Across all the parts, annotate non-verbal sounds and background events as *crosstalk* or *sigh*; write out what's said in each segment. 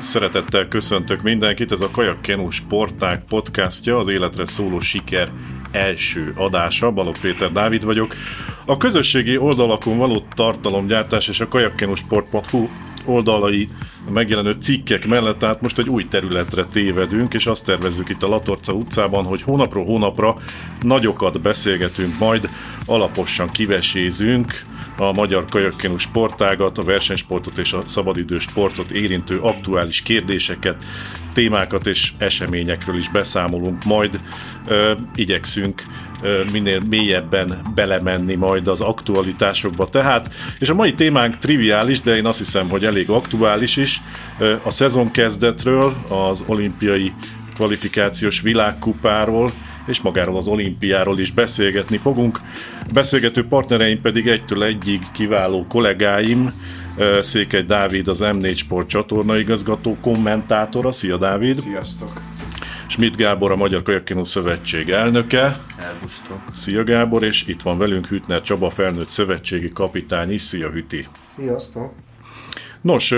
Szeretettel köszöntök mindenkit, ez a Kajakkenu Sportág podcastja, az életre szóló siker első adása, Balog Péter Dávid vagyok. A közösségi oldalakon való tartalomgyártás és a kajakkenusport.hu oldalai megjelenő cikkek mellett, tehát most egy új területre tévedünk, és azt tervezzük itt a Latorca utcában, hogy hónapról hónapra nagyokat beszélgetünk, majd alaposan kivesézünk a magyar kajakkenu sportágat, a versenysportot és a szabadidős sportot érintő aktuális kérdéseket, témákat és eseményekről is beszámolunk, majd. Ö, igyekszünk ö, minél mélyebben belemenni majd az aktualitásokba. Tehát, és a mai témánk triviális, de én azt hiszem, hogy elég aktuális is, ö, a szezon kezdetről, az olimpiai kvalifikációs világkupáról, és magáról az olimpiáról is beszélgetni fogunk. Beszélgető partnereim pedig egytől egyig kiváló kollégáim, Székely Dávid, az M4 Sport csatorna igazgató kommentátora. Szia Dávid! Sziasztok! Schmidt Gábor, a Magyar Kajakkenu Szövetség elnöke. Szervusztok! Szia Gábor, és itt van velünk Hütner Csaba, felnőtt szövetségi kapitány is. Szia Hüti! Sziasztok! Nos,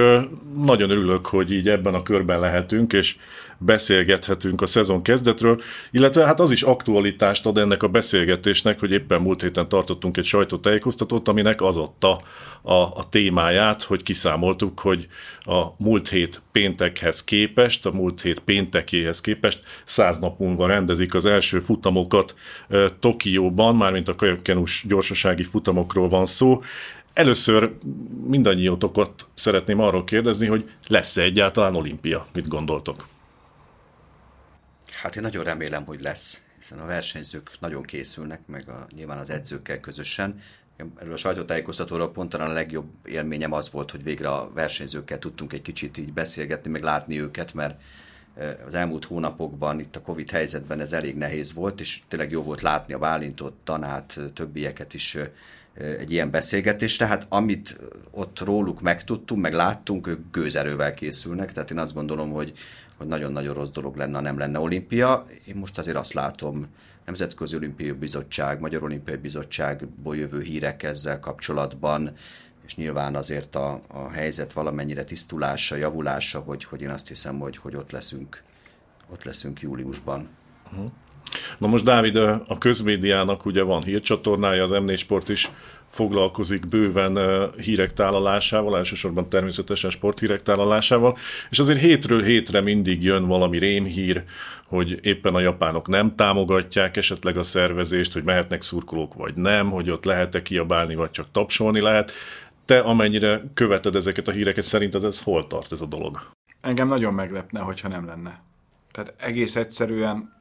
nagyon örülök, hogy így ebben a körben lehetünk, és beszélgethetünk a szezon kezdetről, illetve hát az is aktualitást ad ennek a beszélgetésnek, hogy éppen múlt héten tartottunk egy sajtótájékoztatót, aminek az adta a, a témáját, hogy kiszámoltuk, hogy a múlt hét péntekhez képest, a múlt hét péntekéhez képest száz nap múlva rendezik az első futamokat e, Tokióban, mármint a kajakkenus gyorsasági futamokról van szó. Először mindannyiótokat szeretném arról kérdezni, hogy lesz-e egyáltalán olimpia? Mit gondoltok? Hát én nagyon remélem, hogy lesz, hiszen a versenyzők nagyon készülnek, meg a, nyilván az edzőkkel közösen. Erről a sajtótájékoztatóról pont a legjobb élményem az volt, hogy végre a versenyzőkkel tudtunk egy kicsit így beszélgetni, meg látni őket, mert az elmúlt hónapokban itt a Covid helyzetben ez elég nehéz volt, és tényleg jó volt látni a Bálintot, Tanát, többieket is egy ilyen beszélgetés, tehát amit ott róluk megtudtunk, meg láttunk, ők gőzerővel készülnek, tehát én azt gondolom, hogy, hogy nagyon-nagyon rossz dolog lenne, ha nem lenne olimpia. Én most azért azt látom, Nemzetközi Olimpiai Bizottság, Magyar Olimpiai Bizottságból jövő hírek ezzel kapcsolatban, és nyilván azért a, a helyzet valamennyire tisztulása, javulása, hogy, hogy én azt hiszem, hogy, hogy ott leszünk, ott leszünk júliusban. Na most Dávid, a közmédiának ugye van hírcsatornája, az M4 Sport is foglalkozik bőven hírek tálalásával, elsősorban természetesen sporthírek tálalásával, és azért hétről hétre mindig jön valami rémhír, hogy éppen a japánok nem támogatják esetleg a szervezést, hogy mehetnek szurkolók vagy nem, hogy ott lehet-e kiabálni, vagy csak tapsolni lehet. Te amennyire követed ezeket a híreket, szerinted ez hol tart ez a dolog? Engem nagyon meglepne, hogyha nem lenne. Tehát egész egyszerűen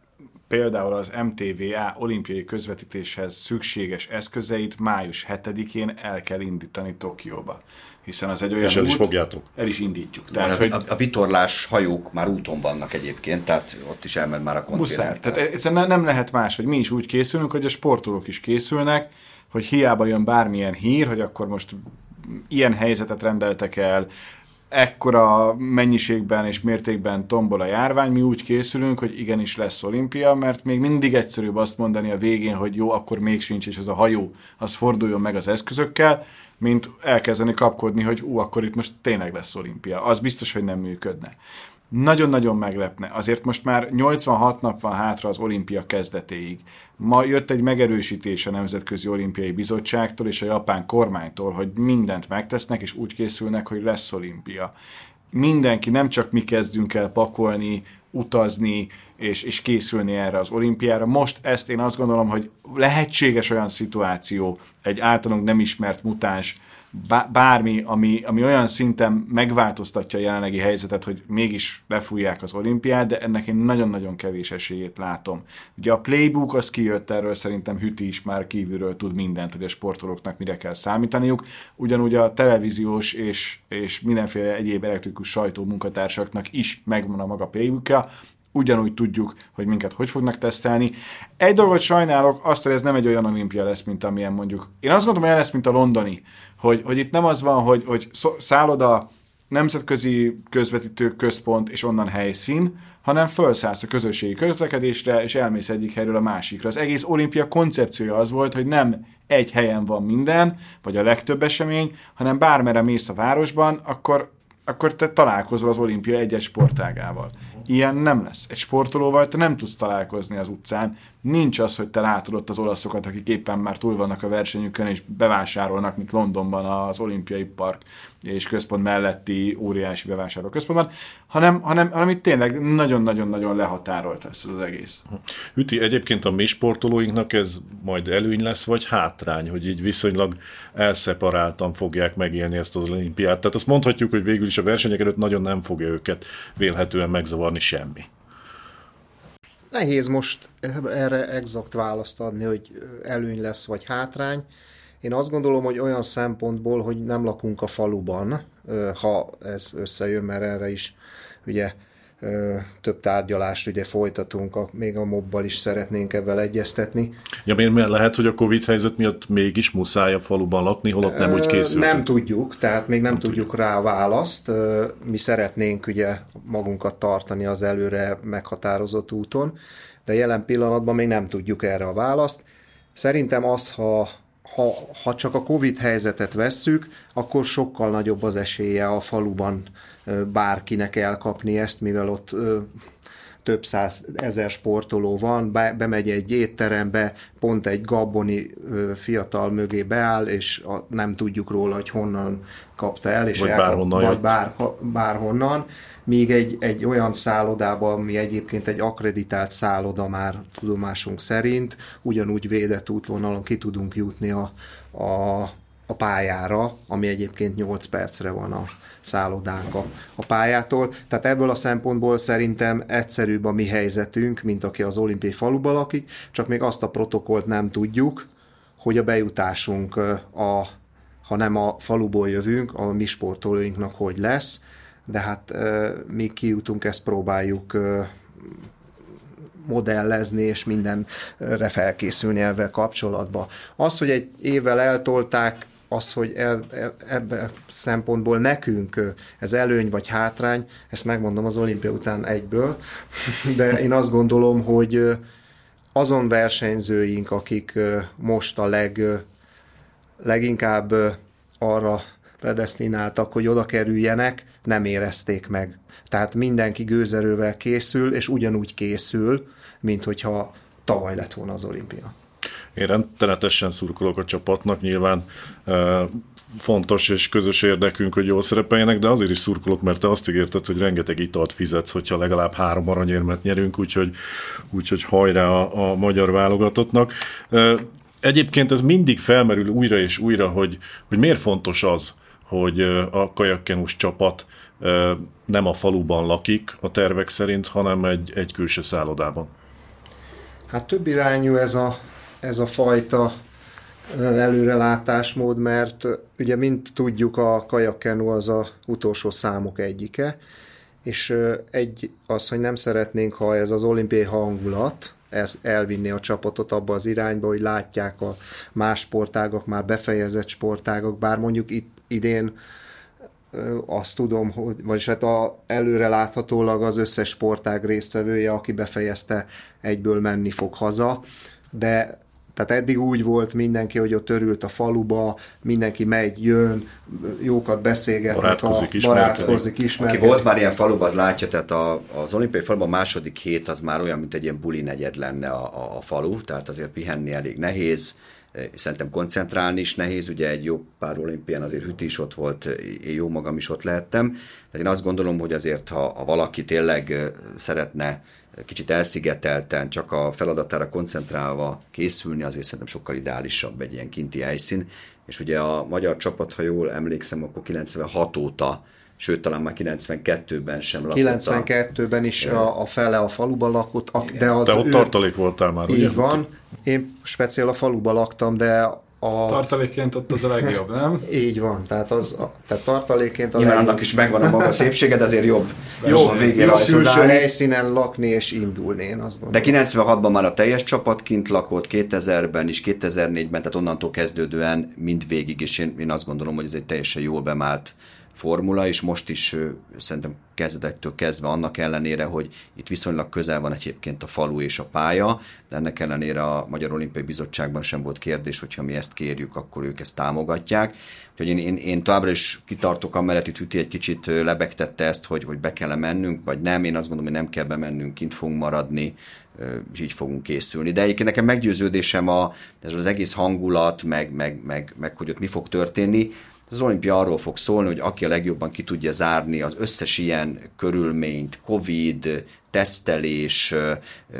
például az MTVA olimpiai közvetítéshez szükséges eszközeit május 7-én el kell indítani Tokióba. Hiszen az egy olyan És el út, is fogjátok. El is indítjuk. Tehát, a, hogy... a, a vitorlás hajók már úton vannak egyébként, tehát ott is elment már a konténer. Muszáj. Tehát egyszerűen nem lehet más, hogy mi is úgy készülünk, hogy a sportolók is készülnek, hogy hiába jön bármilyen hír, hogy akkor most ilyen helyzetet rendeltek el, ekkora mennyiségben és mértékben tombol a járvány, mi úgy készülünk, hogy igenis lesz olimpia, mert még mindig egyszerűbb azt mondani a végén, hogy jó, akkor még sincs, és ez a hajó, az forduljon meg az eszközökkel, mint elkezdeni kapkodni, hogy ú, akkor itt most tényleg lesz olimpia. Az biztos, hogy nem működne nagyon-nagyon meglepne. Azért most már 86 nap van hátra az olimpia kezdetéig. Ma jött egy megerősítés a Nemzetközi Olimpiai Bizottságtól és a japán kormánytól, hogy mindent megtesznek, és úgy készülnek, hogy lesz olimpia. Mindenki, nem csak mi kezdünk el pakolni, utazni és, és készülni erre az olimpiára. Most ezt én azt gondolom, hogy lehetséges olyan szituáció, egy általunk nem ismert mutáns bármi, ami, ami olyan szinten megváltoztatja a jelenlegi helyzetet, hogy mégis lefújják az olimpiát, de ennek én nagyon-nagyon kevés esélyét látom. Ugye a playbook az kijött erről, szerintem Hüti is már kívülről tud mindent, hogy a sportolóknak mire kell számítaniuk. Ugyanúgy a televíziós és, és mindenféle egyéb elektrikus sajtó munkatársaknak is megvan a maga playbookja, ugyanúgy tudjuk, hogy minket hogy fognak tesztelni. Egy dolgot sajnálok, azt, hogy ez nem egy olyan olimpia lesz, mint amilyen mondjuk. Én azt gondolom, hogy lesz, mint a londoni, hogy, hogy itt nem az van, hogy, hogy szálloda, nemzetközi közvetítő központ és onnan helyszín, hanem felszállsz a közösségi közlekedésre, és elmész egyik helyről a másikra. Az egész olimpia koncepciója az volt, hogy nem egy helyen van minden, vagy a legtöbb esemény, hanem bármere mész a városban, akkor akkor te találkozol az olimpia egyes sportágával. Ilyen nem lesz. Egy sportolóval te nem tudsz találkozni az utcán. Nincs az, hogy te látod ott az olaszokat, akik éppen már túl vannak a versenyükön, és bevásárolnak, mint Londonban az olimpiai park és központ melletti óriási bevásárló központban, hanem, hanem, hanem itt tényleg nagyon-nagyon-nagyon lehatárolt lesz az egész. Üti, egyébként a mi sportolóinknak ez majd előny lesz, vagy hátrány, hogy így viszonylag elszeparáltan fogják megélni ezt az olimpiát. Tehát azt mondhatjuk, hogy végül is a versenyek előtt nagyon nem fogja őket vélhetően megzavarni semmi. Nehéz most erre exakt választ adni, hogy előny lesz vagy hátrány. Én azt gondolom, hogy olyan szempontból, hogy nem lakunk a faluban, ha ez összejön, mert erre is ugye több tárgyalást ugye folytatunk, a, még a mobbal is szeretnénk ebben egyeztetni. Ja, miért mert lehet, hogy a Covid helyzet miatt mégis muszáj a faluban lakni, holott nem úgy készült? Nem tudjuk, tehát még nem, nem tudjuk, tudjuk rá a választ. Mi szeretnénk ugye magunkat tartani az előre meghatározott úton, de jelen pillanatban még nem tudjuk erre a választ. Szerintem az, ha ha, ha csak a Covid helyzetet vesszük, akkor sokkal nagyobb az esélye a faluban bárkinek elkapni ezt, mivel ott több száz ezer sportoló van, bemegy egy étterembe, pont egy gaboni fiatal mögé beáll, és nem tudjuk róla, hogy honnan kapta el, és vagy el, bárhonnan, vagy bár, bárhonnan, míg egy, egy olyan szállodában, ami egyébként egy akreditált szálloda már tudomásunk szerint, ugyanúgy védett útvonalon ki tudunk jutni a, a, a pályára, ami egyébként 8 percre van a szállodánk a, a pályától. Tehát ebből a szempontból szerintem egyszerűbb a mi helyzetünk, mint aki az olimpiai faluban lakik, csak még azt a protokollt nem tudjuk, hogy a bejutásunk, a, ha nem a faluból jövünk, a mi sportolóinknak hogy lesz, de hát mi kijutunk, ezt próbáljuk modellezni, és mindenre felkészülni ezzel kapcsolatban. Az, hogy egy évvel eltolták, az, hogy el, e, ebben szempontból nekünk ez előny vagy hátrány, ezt megmondom az olimpia után egyből, de én azt gondolom, hogy azon versenyzőink, akik most a leg, leginkább arra predestináltak, hogy oda kerüljenek, nem érezték meg. Tehát mindenki gőzerővel készül, és ugyanúgy készül, mint hogyha tavaly lett volna az olimpia. Én rendtenetesen szurkolok a csapatnak, nyilván fontos és közös érdekünk, hogy jól szerepeljenek, de azért is szurkolok, mert te azt ígérted, hogy rengeteg italt fizetsz, hogyha legalább három aranyérmet nyerünk, úgyhogy, úgyhogy hajrá a, a magyar válogatottnak. Egyébként ez mindig felmerül újra és újra, hogy, hogy miért fontos az, hogy a kajakkenus csapat nem a faluban lakik a tervek szerint, hanem egy, egy külső szállodában. Hát több irányú ez a, ez a fajta előrelátásmód, mert ugye mint tudjuk a kajakkenu az a utolsó számok egyike, és egy az, hogy nem szeretnénk, ha ez az olimpiai hangulat, ez elvinni a csapatot abba az irányba, hogy látják a más sportágok, már befejezett sportágok, bár mondjuk itt idén azt tudom, hogy, vagyis hát a, előre láthatólag az összes sportág résztvevője, aki befejezte, egyből menni fog haza, de tehát eddig úgy volt mindenki, hogy ott örült a faluba, mindenki megy, jön, jókat beszélgetnek, barátkozik, a, barátkozik ismerkedik. Aki volt már ilyen faluba, az látja, tehát a, az olimpiai faluban a második hét az már olyan, mint egy ilyen buli negyed lenne a, a, a falu, tehát azért pihenni elég nehéz, Szerintem koncentrálni is nehéz, ugye egy jó pár olimpián azért Hüti is ott volt, én jó magam is ott lehettem. Tehát én azt gondolom, hogy azért, ha, ha valaki tényleg szeretne kicsit elszigetelten, csak a feladatára koncentrálva készülni, azért szerintem sokkal ideálisabb egy ilyen kinti helyszín. És ugye a magyar csapat, ha jól emlékszem, akkor 96 óta sőt, talán már 92-ben sem lakott. 92-ben is a, a fele a faluban lakott, de az Te ott ő... tartalék voltál már, Így ugye? van. Én speciál a faluban laktam, de a... Tartalékként ott az a legjobb, nem? *laughs* Így van, tehát, az, a, tehát tartalékként a legjobb. annak is megvan a maga szépsége, de azért jobb. Jó, a végén külső helyszínen lakni és indulni, én azt gondolom. De 96-ban már a teljes csapat kint lakott, 2000-ben is, 2004-ben, tehát onnantól kezdődően mind végig, és én, én azt gondolom, hogy ez egy teljesen jól bemált formula, és most is szerintem kezdetektől kezdve annak ellenére, hogy itt viszonylag közel van egyébként a falu és a pálya, de ennek ellenére a Magyar Olimpiai Bizottságban sem volt kérdés, hogyha mi ezt kérjük, akkor ők ezt támogatják. Úgyhogy én, én, én továbbra is kitartok amellett, itt Hüti egy kicsit lebegtette ezt, hogy, hogy be kell mennünk, vagy nem. Én azt gondolom, hogy nem kell bemennünk, kint fogunk maradni, és így fogunk készülni. De egyébként nekem meggyőződésem a, ez az egész hangulat, meg, meg, meg, meg hogy ott mi fog történni, az olimpia arról fog szólni, hogy aki a legjobban ki tudja zárni az összes ilyen körülményt, Covid, tesztelés,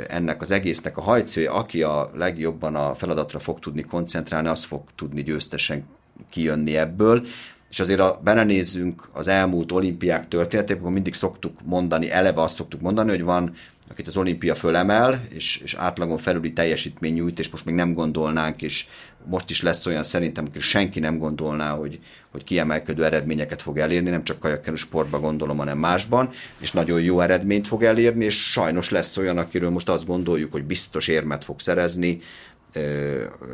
ennek az egésznek a hajcője, aki a legjobban a feladatra fog tudni koncentrálni, az fog tudni győztesen kijönni ebből. És azért a, belenézzünk az elmúlt olimpiák történetében, akkor mindig szoktuk mondani, eleve azt szoktuk mondani, hogy van akit az olimpia fölemel, és, és átlagon felüli teljesítmény nyújt, és most még nem gondolnánk, és most is lesz olyan szerintem, hogy senki nem gondolná, hogy, hogy kiemelkedő eredményeket fog elérni, nem csak kajakkenő sportban gondolom, hanem másban, és nagyon jó eredményt fog elérni, és sajnos lesz olyan, akiről most azt gondoljuk, hogy biztos érmet fog szerezni,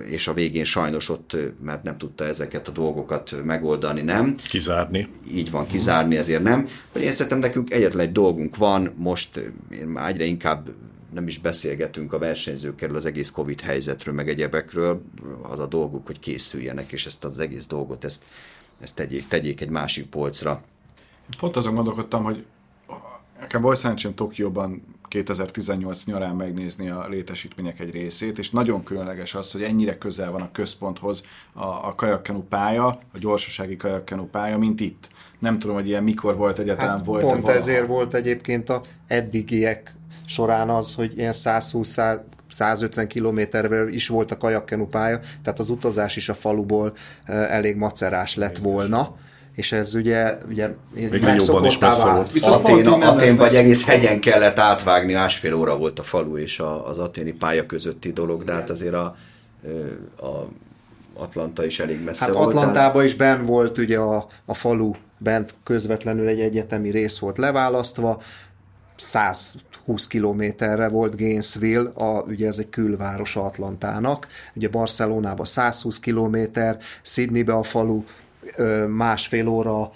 és a végén sajnos ott, mert nem tudta ezeket a dolgokat megoldani, nem. Kizárni. Így van, kizárni, ezért nem. Hogy én szerintem nekünk egyetlen egy dolgunk van, most én már egyre inkább nem is beszélgetünk a versenyzőkkel az egész Covid helyzetről, meg egyebekről, az a dolguk, hogy készüljenek, és ezt az egész dolgot, ezt, ezt tegyék, tegyék egy másik polcra. Pont azon gondolkodtam, hogy nekem volt szerencsém Tokióban 2018 nyarán megnézni a létesítmények egy részét, és nagyon különleges az, hogy ennyire közel van a központhoz a, a kajakkenu pálya, a gyorsasági kajakkenu pálya, mint itt. Nem tudom, hogy ilyen mikor volt egyáltalán hát volt. Pont valaha. ezért volt egyébként a eddigiek során az, hogy ilyen 120 150 kilométervel is volt a kajakkenu pálya, tehát az utazás is a faluból elég macerás lett volna és ez ugye, ugye Még jobban is messze volt. Viszont Atén, Atén vagy egész hegyen kellett átvágni, másfél óra volt a falu és a, az aténi pálya közötti dolog, de hát azért a, a Atlanta is elég messze hát volt. Atlantában tehát... is ben volt ugye a, a falu, bent közvetlenül egy egyetemi rész volt leválasztva, 120 kilométerre volt Gainesville, a, ugye ez egy külváros Atlantának, ugye Barcelonába 120 kilométer, Sydneybe a falu másfél óra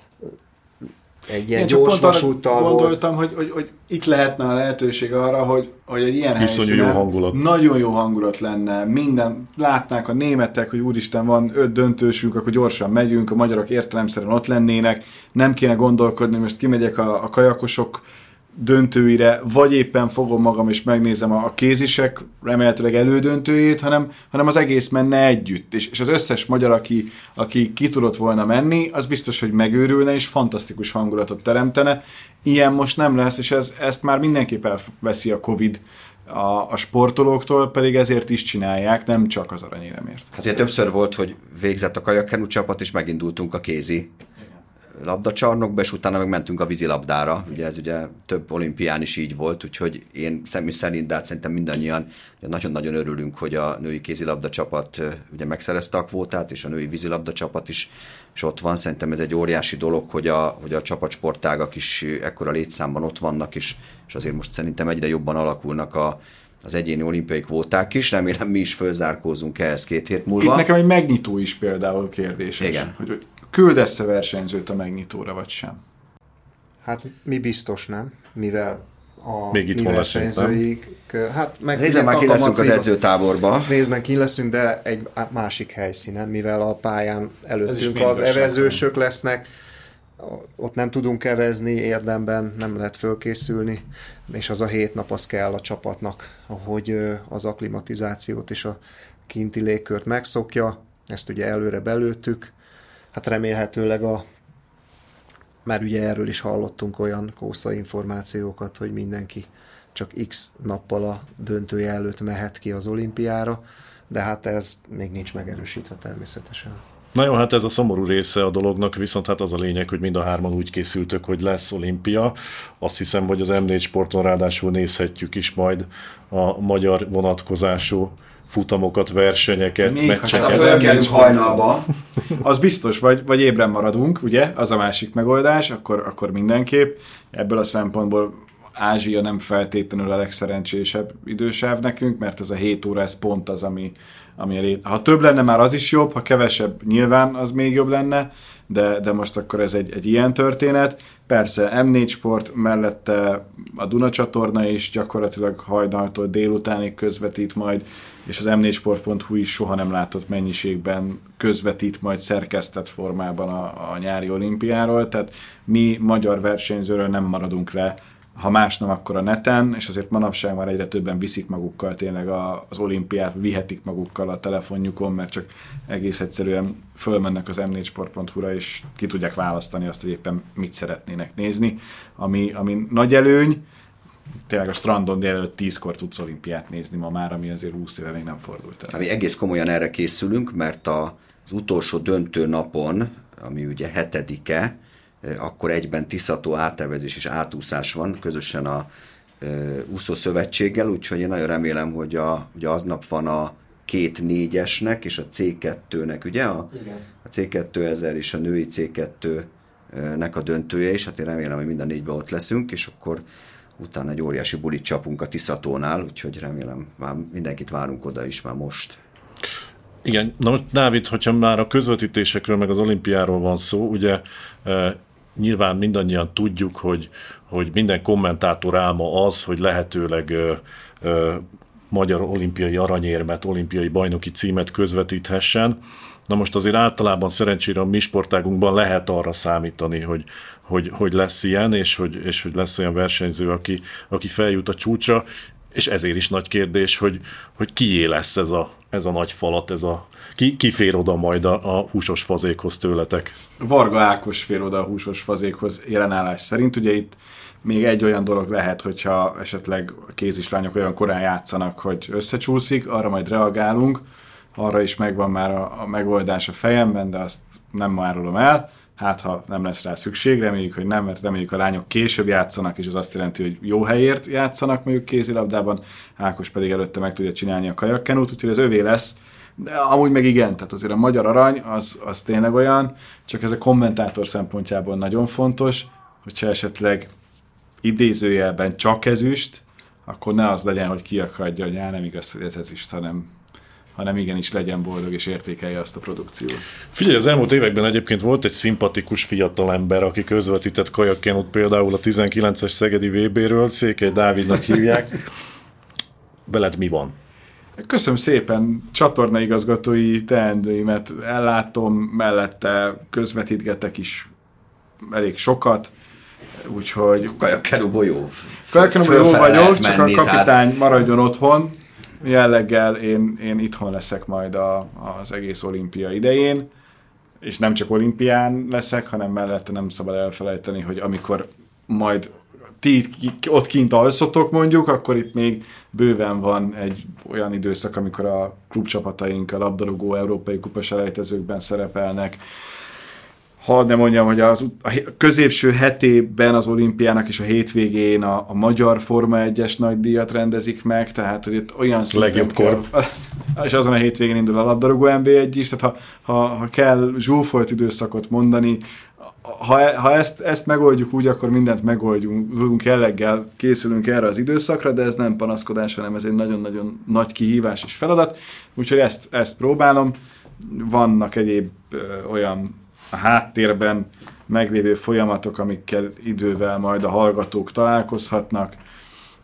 egy ilyen Én gyors vasúttal gondoltam, hogy, hogy, hogy itt lehetne a lehetőség arra, hogy, hogy egy ilyen Iszonyú jó hangulat. nagyon jó hangulat lenne. Minden, látnák a németek, hogy úristen van öt döntősünk, akkor gyorsan megyünk, a magyarok értelemszerűen ott lennének, nem kéne gondolkodni, most kimegyek a, a kajakosok döntőire, vagy éppen fogom magam és megnézem a, kézisek remélhetőleg elődöntőjét, hanem, hanem az egész menne együtt. És, és az összes magyar, aki, aki ki tudott volna menni, az biztos, hogy megőrülne, és fantasztikus hangulatot teremtene. Ilyen most nem lesz, és ez, ezt már mindenképp elveszi a Covid a, a sportolóktól, pedig ezért is csinálják, nem csak az aranyéremért. Hát ugye többször volt, hogy végzett a kajakkenu csapat, és megindultunk a kézi labdacsarnokba, és utána meg mentünk a vízilabdára. Ugye ez ugye több olimpián is így volt, úgyhogy én személy szerint, de hát szerintem mindannyian nagyon-nagyon örülünk, hogy a női kézilabda csapat ugye megszerezte a kvótát, és a női vízilabda csapat is, és ott van. Szerintem ez egy óriási dolog, hogy a, hogy a csapatsportágak is ekkora létszámban ott vannak, és, és azért most szerintem egyre jobban alakulnak a, az egyéni olimpiai kvóták is, remélem mi is fölzárkózunk ehhez két hét múlva. Itt nekem egy megnyitó is például kérdés. Igen. Hogy küldesz-e versenyzőt a megnyitóra, vagy sem? Hát mi biztos nem, mivel a Még itt versenyzőik, hát meg Részben már ki leszünk az edzőtáborba. Részben ki leszünk, de egy másik helyszínen, mivel a pályán előttünk az evezősök lesznek, ott nem tudunk evezni érdemben, nem lehet fölkészülni, és az a hét nap az kell a csapatnak, hogy az aklimatizációt és a kinti légkört megszokja, ezt ugye előre belőttük, hát remélhetőleg a már ugye erről is hallottunk olyan kósza információkat, hogy mindenki csak x nappal a döntője előtt mehet ki az olimpiára, de hát ez még nincs megerősítve természetesen. Na jó, hát ez a szomorú része a dolognak, viszont hát az a lényeg, hogy mind a hárman úgy készültök, hogy lesz olimpia. Azt hiszem, hogy az M4 sporton ráadásul nézhetjük is majd a magyar vonatkozású futamokat, versenyeket, Még meccseket. Hát hajnalba. Az biztos, vagy, vagy ébren maradunk, ugye? Az a másik megoldás, akkor, akkor mindenképp. Ebből a szempontból Ázsia nem feltétlenül a legszerencsésebb idősáv nekünk, mert ez a 7 óra, ez pont az, ami, ami elé... Ha több lenne, már az is jobb, ha kevesebb, nyilván az még jobb lenne, de, de most akkor ez egy, egy ilyen történet. Persze M4 Sport mellette a Duna csatorna is gyakorlatilag hajnaltól délutánig közvetít majd, és az m4sport.hu is soha nem látott mennyiségben közvetít majd szerkesztett formában a, a nyári olimpiáról, tehát mi magyar versenyzőről nem maradunk le ha más nem, akkor a neten, és azért manapság már egyre többen viszik magukkal tényleg a, az olimpiát, vihetik magukkal a telefonjukon, mert csak egész egyszerűen fölmennek az m4sport.hu-ra, és ki tudják választani azt, hogy éppen mit szeretnének nézni, ami, ami nagy előny, tényleg a strandon délelőtt tízkor tudsz olimpiát nézni ma már, ami azért 20 éve még nem fordult el. Ami egész komolyan erre készülünk, mert a, az utolsó döntő napon, ami ugye hetedike, akkor egyben Tiszató átevezés és átúszás van közösen a úszó szövetséggel, úgyhogy én nagyon remélem, hogy a, ugye aznap van a két négyesnek és a C2-nek, ugye? A, Igen. a C2000 és a női C2-nek a döntője, és hát én remélem, hogy mind a négyben ott leszünk, és akkor utána egy óriási bulit csapunk a Tiszatónál, úgyhogy remélem, már mindenkit várunk oda is már most. Igen, na most Dávid, hogyha már a közvetítésekről meg az olimpiáról van szó, ugye nyilván mindannyian tudjuk, hogy, hogy minden kommentátor álma az, hogy lehetőleg ö, ö, magyar olimpiai aranyérmet, olimpiai bajnoki címet közvetíthessen. Na most azért általában szerencsére a mi sportágunkban lehet arra számítani, hogy, hogy, hogy lesz ilyen, és hogy, és hogy lesz olyan versenyző, aki, aki feljut a csúcsa, és ezért is nagy kérdés, hogy, hogy kié lesz ez a, ez a nagy falat, ez a, ki, ki fér oda majd a, a húsos fazékhoz tőletek? Varga Ákos fér oda a húsos fazékhoz jelenállás szerint. Ugye itt még egy olyan dolog lehet, hogyha esetleg a kézislányok olyan korán játszanak, hogy összecsúszik, arra majd reagálunk. Arra is megvan már a, a megoldás a fejemben, de azt nem árulom el. Hát, ha nem lesz rá szükség, reméljük, hogy nem, mert reméljük a lányok később játszanak, és az azt jelenti, hogy jó helyért játszanak mondjuk kézilabdában, Ákos pedig előtte meg tudja csinálni a kajakkenút, úgyhogy az övé lesz de amúgy meg igen, tehát azért a magyar arany az, az tényleg olyan, csak ez a kommentátor szempontjából nagyon fontos, hogyha esetleg idézőjelben csak ezüst, akkor ne az legyen, hogy kiakadja, hogy já, nem igaz, hogy ez ezüst, hanem, hanem igenis legyen boldog és értékelje azt a produkciót. Figyelj, az elmúlt években egyébként volt egy szimpatikus fiatalember, aki közvetített kajakkenut például a 19-es Szegedi VB-ről, Székely Dávidnak hívják. Veled mi van? Köszönöm szépen, csatornaigazgatói teendőimet ellátom, mellette közvetítgetek is elég sokat, úgyhogy... Kajakkenúból jó. Kajakkenúból jó vagyok, csak menni, a kapitány tehát... maradjon otthon. Jelleggel én, én itthon leszek majd a, az egész olimpia idején, és nem csak olimpián leszek, hanem mellette nem szabad elfelejteni, hogy amikor majd ti ott kint alszotok mondjuk, akkor itt még bőven van egy olyan időszak, amikor a klubcsapataink a labdarúgó európai kupaselejtezőkben szerepelnek. Ha nem mondjam, hogy az, a középső hetében az olimpiának és a hétvégén a, a magyar Forma 1-es nagy díjat rendezik meg, tehát hogy itt olyan Legjobb kor. *laughs* És azon a hétvégén indul a labdarúgó NB1 is, tehát ha, ha, ha kell zsúfolt időszakot mondani, ha, ha ezt, ezt megoldjuk úgy, akkor mindent megoldjunk, tudunk jelleggel készülünk erre az időszakra, de ez nem panaszkodás, hanem ez egy nagyon-nagyon nagy kihívás és feladat, úgyhogy ezt, ezt próbálom. Vannak egyéb ö, olyan a háttérben meglévő folyamatok, amikkel idővel majd a hallgatók találkozhatnak,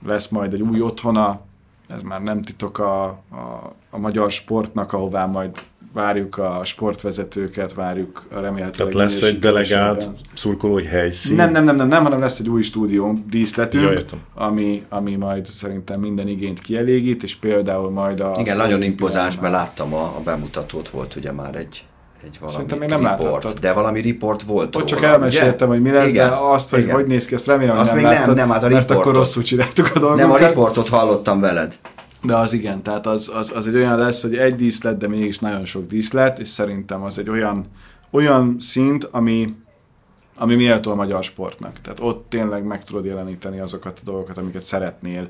lesz majd egy új otthona, ez már nem titok a, a, a magyar sportnak, ahová majd várjuk a sportvezetőket, várjuk a remélhetőleg... Tehát lesz egy delegált szurkolói helyszín? Nem, nem, nem, nem, nem, hanem lesz egy új stúdió díszletünk, ami, ami majd szerintem minden igényt kielégít, és például majd a... Igen, nagyon impozáns, mert láttam a, a bemutatót, volt ugye már egy egy valami Szerintem még nem report, De valami report volt Ott róla, csak elmeséltem, ugye? hogy mi lesz, igen, de azt, hogy igen. hogy néz ki, azt remélem, azt hogy nem még láttad, nem, nem, hát a mert akkor rosszul csináltuk a dolgokat. Nem, a riportot hallottam veled. De az igen, tehát az, az, az egy olyan lesz, hogy egy díszlet, de mégis nagyon sok díszlet, és szerintem az egy olyan, olyan szint, ami, ami méltó a magyar sportnak. Tehát ott tényleg meg tudod jeleníteni azokat a dolgokat, amiket szeretnél,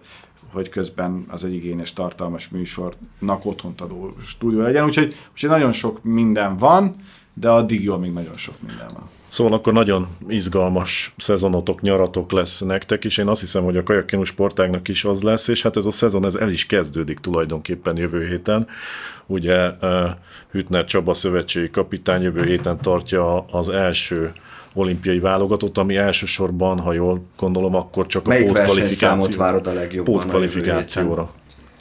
hogy közben az egy igényes, tartalmas műsornak otthont adó stúdió legyen. Úgyhogy, úgyhogy nagyon sok minden van, de addig jól még nagyon sok minden van. Szóval akkor nagyon izgalmas szezonotok, nyaratok lesz nektek, és én azt hiszem, hogy a kajakkenus sportágnak is az lesz, és hát ez a szezon ez el is kezdődik tulajdonképpen jövő héten. Ugye uh, Hütner Csaba szövetségi kapitány jövő héten tartja az első olimpiai válogatott, ami elsősorban, ha jól gondolom, akkor csak Melyik a pótkvalifikációt várod a legjobban? Pótkvalifikációra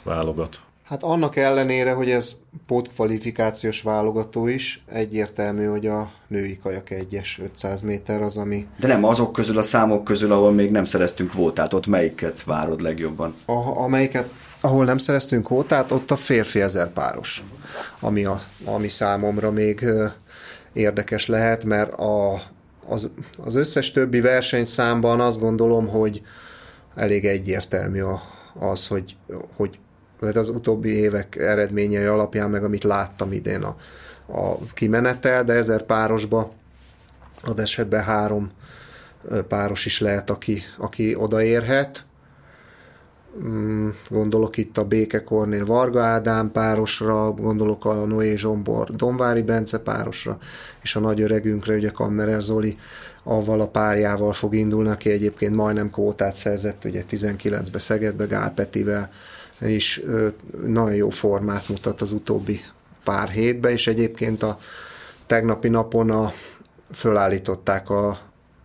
válogat. Hát annak ellenére, hogy ez pótkvalifikációs válogató is, egyértelmű, hogy a női kajak egyes 500 méter az, ami... De nem azok közül, a számok közül, ahol még nem szereztünk kvótát, ott melyiket várod legjobban? A, amelyiket, ahol nem szereztünk kvótát, ott a férfi ezer páros, ami, a, ami számomra még érdekes lehet, mert a, az, az összes többi versenyszámban azt gondolom, hogy elég egyértelmű az, hogy, hogy tehát az utóbbi évek eredményei alapján, meg amit láttam idén a, a kimenetel, de ezer párosba ad esetben három páros is lehet, aki, aki odaérhet. Mm, gondolok itt a Béke Kornél Varga Ádám párosra, gondolok a Noé Zsombor Donvári Bence párosra, és a nagy öregünkre, ugye Kammerer Zoli avval a párjával fog indulni, aki egyébként majdnem kótát szerzett, ugye 19-be Szegedbe Gál Petivel, és nagyon jó formát mutat az utóbbi pár hétben, és egyébként a tegnapi napon a, fölállították a,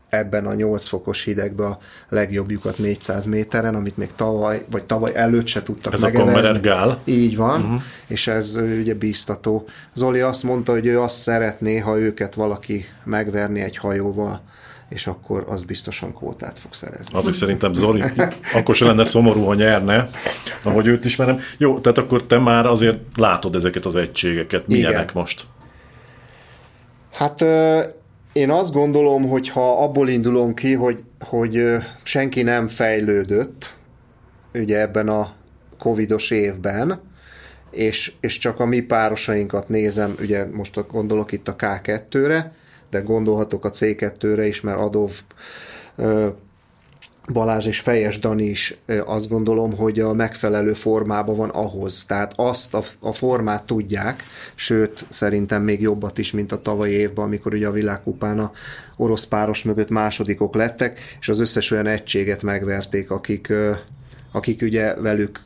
ebben a 8 fokos hidegben a legjobbjukat 400 méteren, amit még tavaly, vagy tavaly előtt se tudtak ez megevezni. a Gál. Így van, uh-huh. és ez ugye bíztató. Zoli azt mondta, hogy ő azt szeretné, ha őket valaki megverni egy hajóval és akkor az biztosan kvótát fog szerezni. Azért szerintem Zoli akkor se lenne szomorú, ha nyerne, ahogy őt ismerem. Jó, tehát akkor te már azért látod ezeket az egységeket. Milyenek Igen. most? Hát én azt gondolom, hogy ha abból indulunk ki, hogy, hogy senki nem fejlődött ugye ebben a covidos évben, és, és csak a mi párosainkat nézem, ugye most gondolok itt a K2-re, de gondolhatok a C2-re is, mert Adov Balázs és Fejes Dani is azt gondolom, hogy a megfelelő formában van ahhoz. Tehát azt a, a formát tudják, sőt, szerintem még jobbat is, mint a tavalyi évben, amikor ugye a világkupán a orosz páros mögött másodikok lettek, és az összes olyan egységet megverték, akik, akik ugye velük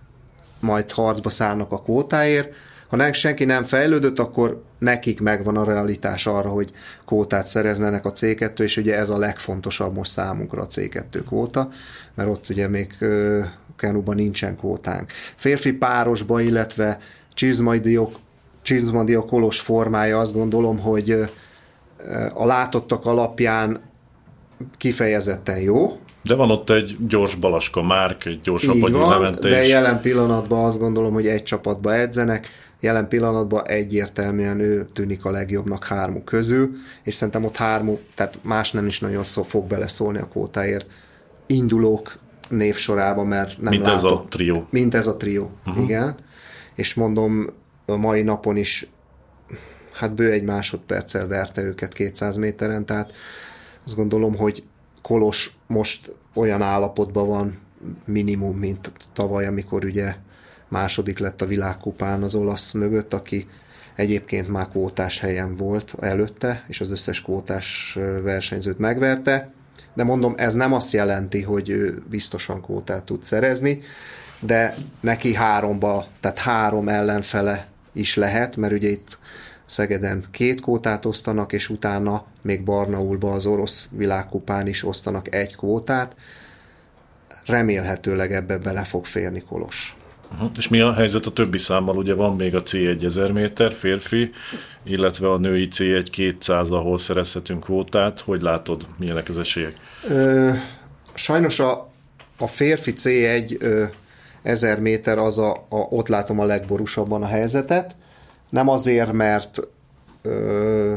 majd harcba szállnak a kvótáért, ha senki nem fejlődött, akkor nekik megvan a realitás arra, hogy kvótát szereznenek a C2, és ugye ez a legfontosabb most számunkra a C2 kvóta, mert ott ugye még Kenuban nincsen kvótánk. Férfi párosba, illetve Csizmadiok kolos formája azt gondolom, hogy a látottak alapján kifejezetten jó, de van ott egy gyors Balaska Márk, egy gyors Apagyú Levente de jelen pillanatban azt gondolom, hogy egy csapatba edzenek, Jelen pillanatban egyértelműen ő tűnik a legjobbnak hármuk közül, és szerintem ott hármuk, tehát más nem is nagyon szó fog beleszólni a kótáért indulók névsorába, mert nem Mint látom. ez a trió. Mint ez a trió, uh-huh. igen. És mondom, a mai napon is hát bő egy másodperccel verte őket 200 méteren, tehát azt gondolom, hogy Kolos most olyan állapotban van minimum, mint tavaly, amikor ugye második lett a világkupán az olasz mögött, aki egyébként már kvótás helyen volt előtte, és az összes kvótás versenyzőt megverte, de mondom, ez nem azt jelenti, hogy ő biztosan kvótát tud szerezni, de neki háromba, tehát három ellenfele is lehet, mert ugye itt Szegeden két kvótát osztanak, és utána még Barnaulba az orosz világkupán is osztanak egy kvótát. Remélhetőleg ebbe bele fog férni Kolos. Uh-huh. És mi a helyzet a többi számmal? Ugye van még a C1 1000 méter férfi, illetve a női C1 200, ahol szerezhetünk kvótát. Hogy látod, milyenek az esélyek? Ö, sajnos a, a férfi C1 ö, 1000 méter az a, a, ott látom a legborúsabban a helyzetet. Nem azért, mert ö,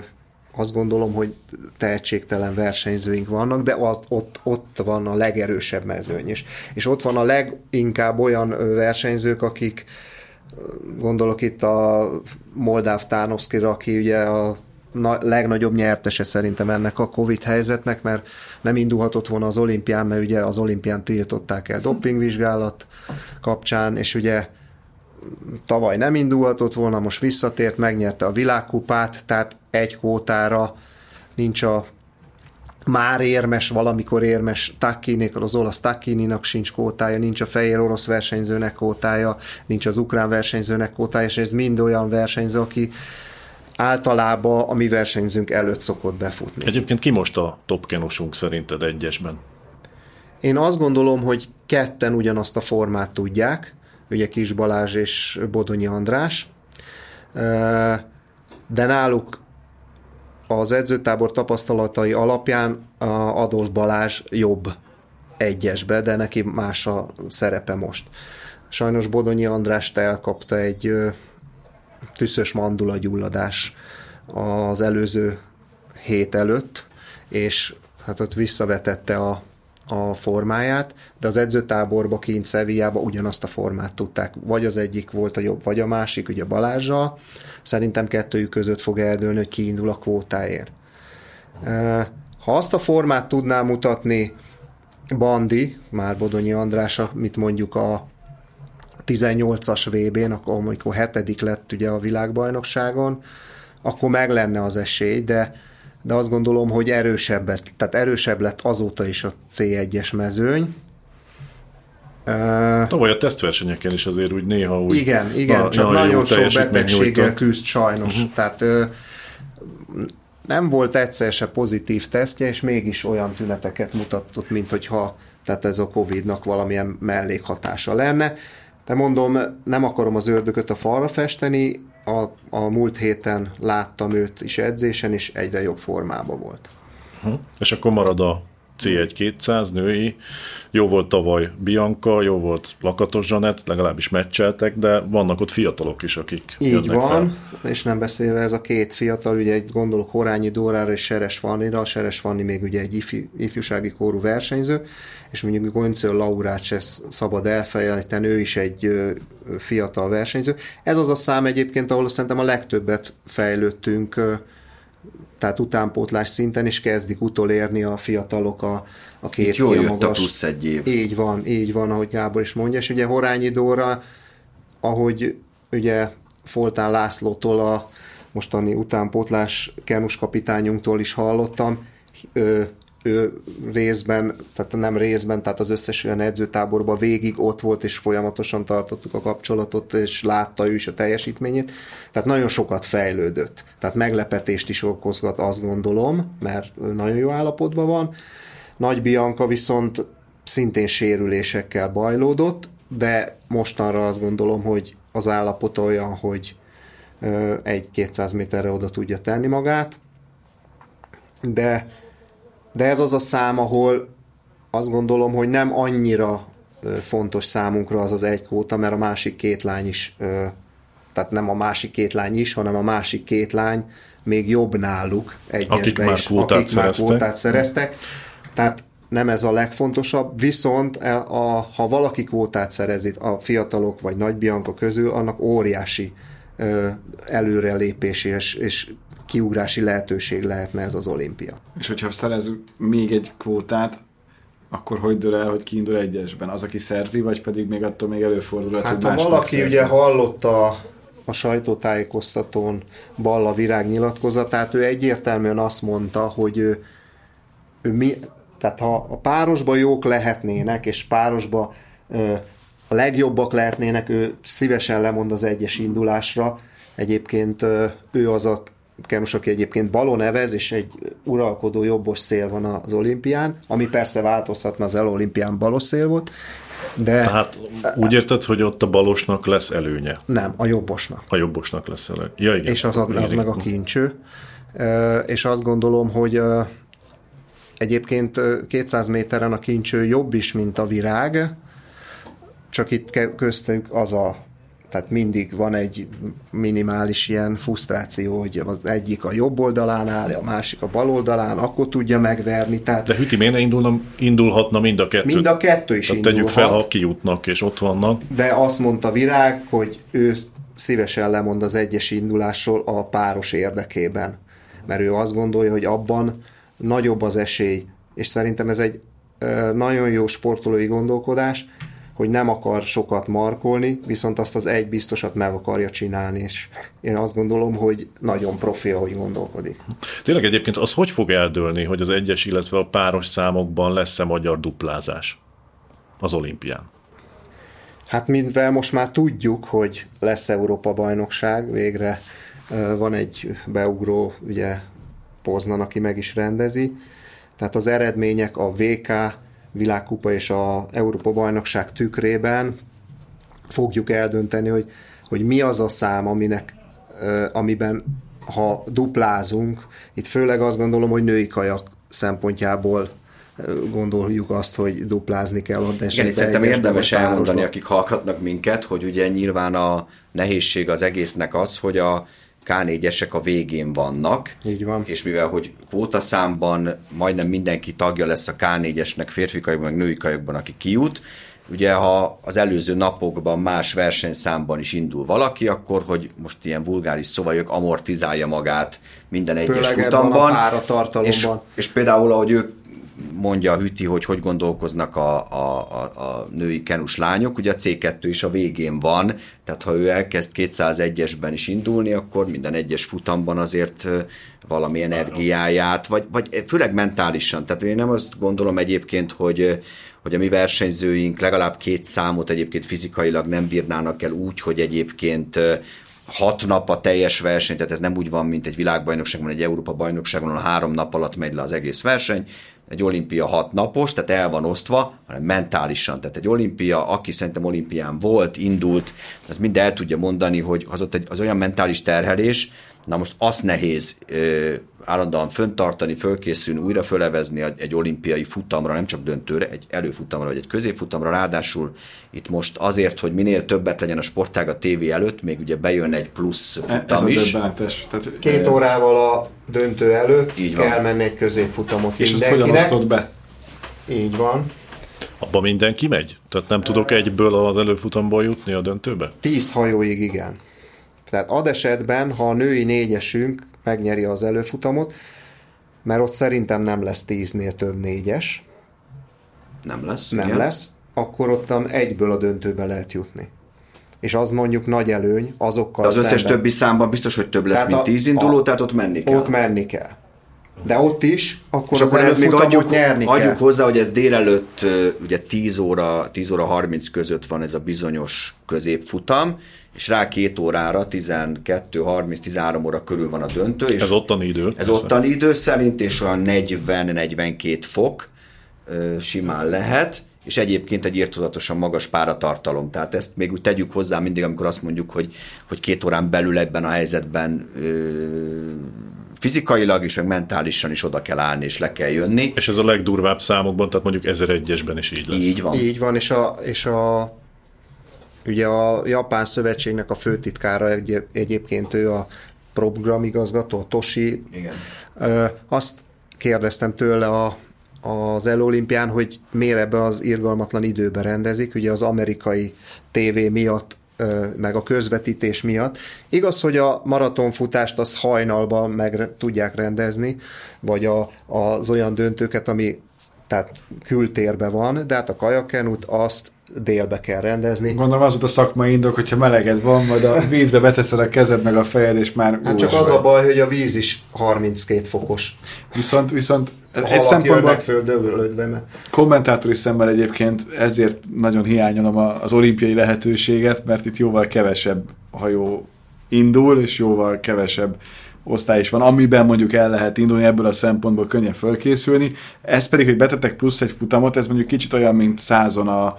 azt gondolom, hogy tehetségtelen versenyzőink vannak, de az, ott, ott van a legerősebb mezőny, és, és ott van a leginkább olyan versenyzők, akik gondolok itt a Moldáv Tánoszkira, aki ugye a na, legnagyobb nyertese szerintem ennek a Covid helyzetnek, mert nem indulhatott volna az olimpián, mert ugye az olimpián tiltották el dopingvizsgálat kapcsán, és ugye tavaly nem indulhatott volna, most visszatért, megnyerte a világkupát, tehát egy kótára nincs a már érmes, valamikor érmes Takkinék, az olasz Takkininak sincs kótája, nincs a fehér orosz versenyzőnek kótája, nincs az ukrán versenyzőnek kótája, és ez mind olyan versenyző, aki általában a mi versenyzőnk előtt szokott befutni. Egyébként ki most a topkenosunk szerinted egyesben? Én azt gondolom, hogy ketten ugyanazt a formát tudják, ugye Kis Balázs és Bodonyi András, de náluk az edzőtábor tapasztalatai alapján Adolf Balázs jobb egyesbe, de neki más a szerepe most. Sajnos Bodonyi Andrást elkapta egy tüszös mandula gyulladás az előző hét előtt, és hát ott visszavetette a, a formáját, de az edzőtáborba kint Szevijába ugyanazt a formát tudták. Vagy az egyik volt a jobb, vagy a másik, ugye Balázsral. Szerintem kettőjük között fog eldőlni, hogy kiindul a kvótáért. Ha azt a formát tudná mutatni Bandi, már Bodonyi András, mit mondjuk a 18-as VB-n, amikor hetedik lett ugye a világbajnokságon, akkor meg lenne az esély, de, de azt gondolom, hogy erősebb, tehát erősebb lett azóta is a C1-es mezőny. Tavaly a tesztversenyeken is azért úgy néha úgy... Igen, igen, a, csak nagyon sok betegséggel küzd sajnos. Uh-huh. Tehát nem volt egyszer se pozitív tesztje, és mégis olyan tüneteket mutatott, mint hogyha tehát ez a Covid-nak valamilyen mellékhatása lenne. De mondom, nem akarom az ördögöt a falra festeni, a, a múlt héten láttam őt is edzésen, és egyre jobb formában volt. Uh-huh. És akkor marad a C1 200 női, jó volt tavaly Bianca, jó volt Lakatos Zsanett, legalábbis meccseltek, de vannak ott fiatalok is, akik Így van, fel. és nem beszélve ez a két fiatal, ugye egy gondolok Horányi Dórára és Seres Fannira, Seres Fanni még ugye egy ifj, ifjúsági kórú versenyző, és mondjuk Goncő Laurát se szabad elfelejteni, ő is egy fiatal versenyző. Ez az a szám egyébként, ahol szerintem a legtöbbet fejlődtünk tehát utánpótlás szinten is kezdik utolérni a fiatalok a, a két Itt jól jött a plusz egy év. Így van, így van, ahogy Gábor is mondja, és ugye Horányi Dóra, ahogy ugye Foltán Lászlótól a mostani utánpótlás Kenus kapitányunktól is hallottam, ő részben, tehát nem részben, tehát az összes olyan edzőtáborban végig ott volt, és folyamatosan tartottuk a kapcsolatot, és látta ő is a teljesítményét. Tehát nagyon sokat fejlődött. Tehát meglepetést is okozgat, azt gondolom, mert nagyon jó állapotban van. Nagy Bianca viszont szintén sérülésekkel bajlódott, de mostanra azt gondolom, hogy az állapot olyan, hogy egy 200 méterre oda tudja tenni magát, de de ez az a szám, ahol azt gondolom, hogy nem annyira fontos számunkra az az egy kóta, mert a másik két lány is, tehát nem a másik két lány is, hanem a másik két lány még jobb náluk egyesbe akik már is, kvótát akik szereztek. már kvótát szereztek. Tehát nem ez a legfontosabb, viszont e, a, ha valaki kvótát szerezi a fiatalok vagy Nagy Bianca közül, annak óriási előrelépés és, és kiugrási lehetőség lehetne ez az olimpia. És hogyha szerez még egy kvótát, akkor hogy dől el, hogy kiindul egyesben? Az, aki szerzi, vagy pedig még attól még előfordul, hát, hogy ha valaki szerzi? ugye hallotta a sajtótájékoztatón Balla Virág nyilatkozatát, ő egyértelműen azt mondta, hogy ő, ő mi, tehát ha a párosba jók lehetnének, és párosba ö, a legjobbak lehetnének, ő szívesen lemond az egyes indulásra. Egyébként ö, ő az a Kenus, aki egyébként balon nevez, és egy uralkodó jobbos szél van az olimpián, ami persze változhat, mert az olimpián balos szél volt, de... Tehát úgy érted, hogy ott a balosnak lesz előnye? Nem, a jobbosnak. A jobbosnak lesz előnye. Ja, igen. És az, az meg a kincső. És azt gondolom, hogy egyébként 200 méteren a kincső jobb is, mint a virág, csak itt köztük az a tehát mindig van egy minimális ilyen frusztráció, hogy az egyik a jobb oldalán áll, a másik a bal oldalán, akkor tudja megverni. Tehát De Hüti miért indulna, indulhatna mind a kettő? Mind a kettő is tehát indulhat. tegyük fel, ha kijutnak és ott vannak. De azt mondta Virág, hogy ő szívesen lemond az egyes indulásról a páros érdekében. Mert ő azt gondolja, hogy abban nagyobb az esély, és szerintem ez egy nagyon jó sportolói gondolkodás, hogy nem akar sokat markolni, viszont azt az egy biztosat meg akarja csinálni, és én azt gondolom, hogy nagyon profi, ahogy gondolkodik. Tényleg egyébként az hogy fog eldőlni, hogy az egyes, illetve a páros számokban lesz-e magyar duplázás az olimpián? Hát mivel most már tudjuk, hogy lesz Európa-bajnokság, végre van egy beugró, ugye Poznan, aki meg is rendezi, tehát az eredmények a VK, világkupa és a Európa bajnokság tükrében fogjuk eldönteni, hogy, hogy mi az a szám, aminek, amiben ha duplázunk, itt főleg azt gondolom, hogy női kajak szempontjából gondoljuk azt, hogy duplázni kell ott Igen, itt szerintem érdemes elmondani, akik hallgatnak minket, hogy ugye nyilván a nehézség az egésznek az, hogy a K4-esek a végén vannak. Így van. És mivel, hogy kvótaszámban majdnem mindenki tagja lesz a K4-esnek férfi kajokban, meg női kajokban, aki kijut, ugye ha az előző napokban más versenyszámban is indul valaki, akkor hogy most ilyen vulgáris szóval amortizálja magát minden egyes Főleg futamban. A és, és például, ahogy ők mondja a Hüti, hogy hogy gondolkoznak a, a, a, a női kenus lányok, ugye a C2 is a végén van, tehát ha ő elkezd 201-esben is indulni, akkor minden egyes futamban azért valami energiáját, vagy, vagy főleg mentálisan, tehát én nem azt gondolom egyébként, hogy hogy a mi versenyzőink legalább két számot egyébként fizikailag nem bírnának el úgy, hogy egyébként hat nap a teljes verseny, tehát ez nem úgy van, mint egy világbajnokságban, egy Európa bajnokságon, ahol három nap alatt megy le az egész verseny, egy olimpia hat napos, tehát el van osztva, hanem mentálisan. Tehát egy olimpia, aki szerintem olimpián volt, indult, az mind el tudja mondani, hogy az ott egy, az olyan mentális terhelés, na most azt nehéz ö, állandóan föntartani, fölkészülni, újra fölevezni egy olimpiai futamra, nem csak döntőre, egy előfutamra vagy egy középfutamra, ráadásul itt most azért, hogy minél többet legyen a sportág a tévé előtt, még ugye bejön egy plusz futam Ez is. a Tehát, Két órával a döntő előtt Így van. kell menni egy középfutamot És ezt hogyan osztod be? Így van. Abba mindenki megy? Tehát nem tudok egyből az előfutamból jutni a döntőbe? Tíz hajóig igen. Tehát ad esetben, ha a női négyesünk megnyeri az előfutamot, mert ott szerintem nem lesz tíznél több négyes. Nem lesz. Nem igen. lesz, akkor ottan egyből a döntőbe lehet jutni. És az mondjuk nagy előny azokkal De az szemben. összes többi számban biztos, hogy több lesz, tehát mint tíz induló, a, tehát ott menni kell. Ott menni kell. De ott is, akkor és az akkor még adjuk, nyerni adjuk kell. hozzá, hogy ez délelőtt ugye 10 óra, 10 óra 30 között van ez a bizonyos középfutam, és rá két órára 12-30-13 óra körül van a döntő. És ez ottani idő. Ez ottani idő szerint, és olyan 40-42 fok simán lehet, és egyébként egy írtozatosan magas páratartalom. Tehát ezt még úgy tegyük hozzá mindig, amikor azt mondjuk, hogy, hogy két órán belül ebben a helyzetben ö, fizikailag is, meg mentálisan is oda kell állni, és le kell jönni. És ez a legdurvább számokban, tehát mondjuk 1001-esben is így lesz. Így van. Így van, és a, és a Ugye a Japán Szövetségnek a főtitkára egy, egyébként ő a programigazgató, Toshi. Igen. Azt kérdeztem tőle a, az elolimpián, hogy miért ebbe az irgalmatlan időbe rendezik, ugye az amerikai tévé miatt meg a közvetítés miatt. Igaz, hogy a maratonfutást az hajnalban meg tudják rendezni, vagy a, az olyan döntőket, ami tehát kültérbe van, de hát a kajakenút azt délbe kell rendezni. Gondolom az volt a szakmai indok, hogyha meleged van, majd a vízbe beteszed a kezed meg a fejed, és már Hát csak az vagy. a baj, hogy a víz is 32 fokos. Viszont, viszont a egy szempontból földöglődve. Kommentátori szemmel egyébként ezért nagyon hiányolom az olimpiai lehetőséget, mert itt jóval kevesebb hajó indul, és jóval kevesebb osztály is van, amiben mondjuk el lehet indulni, ebből a szempontból könnyen fölkészülni. Ez pedig, hogy betettek plusz egy futamot, ez mondjuk kicsit olyan, mint százon a,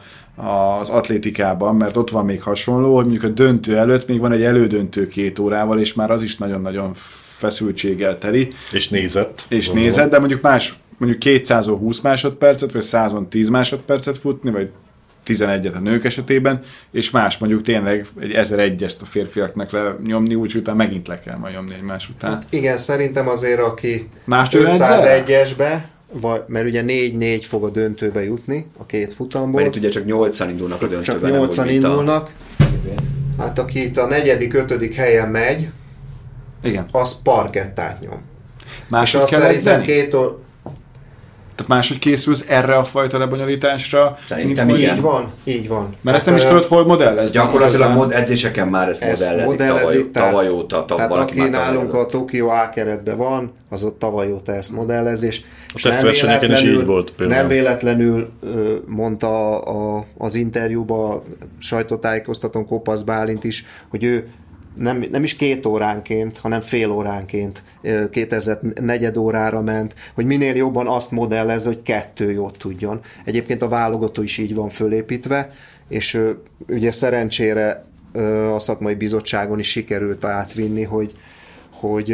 az atlétikában, mert ott van még hasonló, hogy mondjuk a döntő előtt még van egy elődöntő két órával, és már az is nagyon-nagyon feszültséggel teli. És nézett. És nézett, de mondjuk más, mondjuk 220 másodpercet, vagy 110 másodpercet futni, vagy 11-et a nők esetében, és más mondjuk tényleg egy 1001-est a férfiaknak lenyomni, úgyhogy utána megint le kell majd nyomni egymás után. Hát igen, szerintem azért, aki 501-esbe, vagy, mert ugye 4-4 fog a döntőbe jutni a két futamból. Mert itt ugye csak 8-an indulnak a döntőbe. Csak 8-an indulnak. A... Hát aki itt a negyedik, ötödik helyen megy, Igen. az parkettát nyom. Máshogy kell szerintem két or... Tehát máshogy készülsz erre a fajta lebonyolításra? Szerintem mint igen. Így van, így van. Mert ezt nem is tudod, hol modellezni. Gyakorlatilag mod, edzéseken már ezt, Ezt modellezik, modellezik, tavaly, tavaly óta, tav, tehát aki már nálunk a. Tokyo A keretben van, az ott tavaly óta ezt modellezés. És tesztversenyeken is így volt például. Nem véletlenül mondta a, az interjúban a sajtótájékoztatón Kopasz Bálint is, hogy ő nem, nem is két óránként, hanem fél óránként, ö, 2000 negyed órára ment, hogy minél jobban azt modellez, hogy kettő jót tudjon. Egyébként a válogató is így van fölépítve, és ugye szerencsére a szakmai bizottságon is sikerült átvinni, hogy, hogy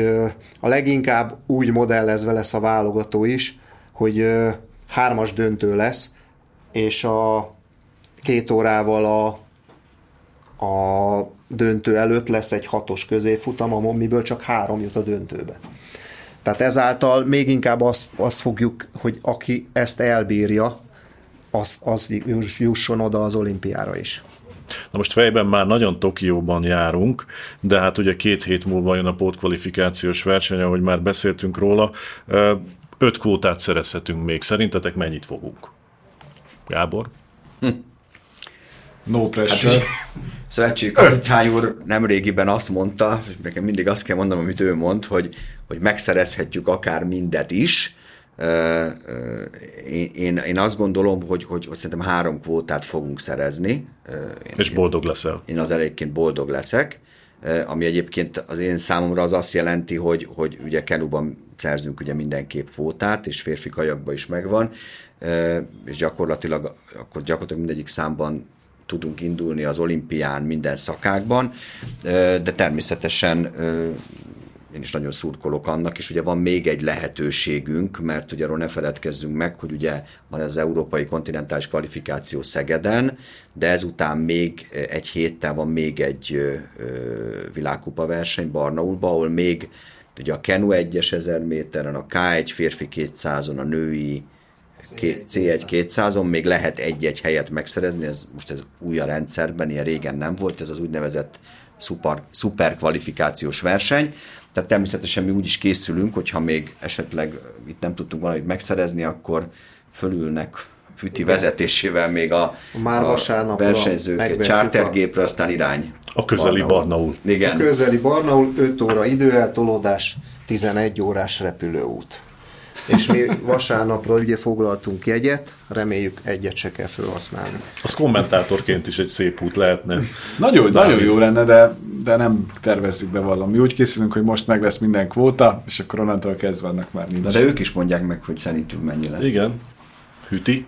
a leginkább úgy modellezve lesz a válogató is, hogy hármas döntő lesz, és a két órával a, a döntő előtt lesz egy hatos középfutam, amiből csak három jut a döntőbe. Tehát ezáltal még inkább azt, azt fogjuk, hogy aki ezt elbírja, az, az jusson oda az olimpiára is. Na most fejben már nagyon Tokióban járunk, de hát ugye két hét múlva jön a pótkvalifikációs verseny, ahogy már beszéltünk róla. Öt kvótát szerezhetünk még. Szerintetek mennyit fogunk? Gábor? No pressure. Hát, Szövetségi kapitány úr nem régiben azt mondta, és nekem mindig azt kell mondanom, amit ő mond, hogy, hogy megszerezhetjük akár mindet is. Én, én, én azt gondolom, hogy, hogy, hogy szerintem három kvótát fogunk szerezni. Én, És boldog leszel. én az egyébként boldog leszek, ami egyébként az én számomra az azt jelenti, hogy, hogy ugye Kenuban szerzünk ugye mindenképp kvótát, és férfi kajakban is megvan, és gyakorlatilag akkor gyakorlatilag mindegyik számban tudunk indulni az olimpián minden szakákban, de természetesen én is nagyon szurkolok annak, és ugye van még egy lehetőségünk, mert ugye arról ne feledkezzünk meg, hogy ugye van az Európai Kontinentális Kvalifikáció Szegeden, de ezután még egy héttel van még egy világkupa verseny Barnaulba, ahol még ugye a Kenu 1-es 1000 méteren, a K1 férfi 200-on, a női Ké- C1 200-on még lehet egy-egy helyet megszerezni, ez most ez új a rendszerben, ilyen régen nem volt, ez az úgynevezett szuper, szuper kvalifikációs verseny, tehát természetesen mi úgy is készülünk, hogyha még esetleg itt nem tudtunk valamit megszerezni, akkor fölülnek Füti vezetésével még a, Már a versenyzők egy chartergépre, aztán irány. A közeli Barnaul. Igen. A közeli Barnaul 5 óra időeltolódás, 11 órás repülőút. És mi vasárnapra ugye foglaltunk jegyet, reméljük egyet se kell felhasználni. Az kommentátorként is egy szép út lehetne. Nagyon, Dávid. nagyon jó lenne, de, de nem tervezzük be valami. Mi úgy készülünk, hogy most meg lesz minden kvóta, és akkor onnantól kezdve annak már nincs. Na de ők is mondják meg, hogy szerintünk mennyi lesz. Igen. Hüti.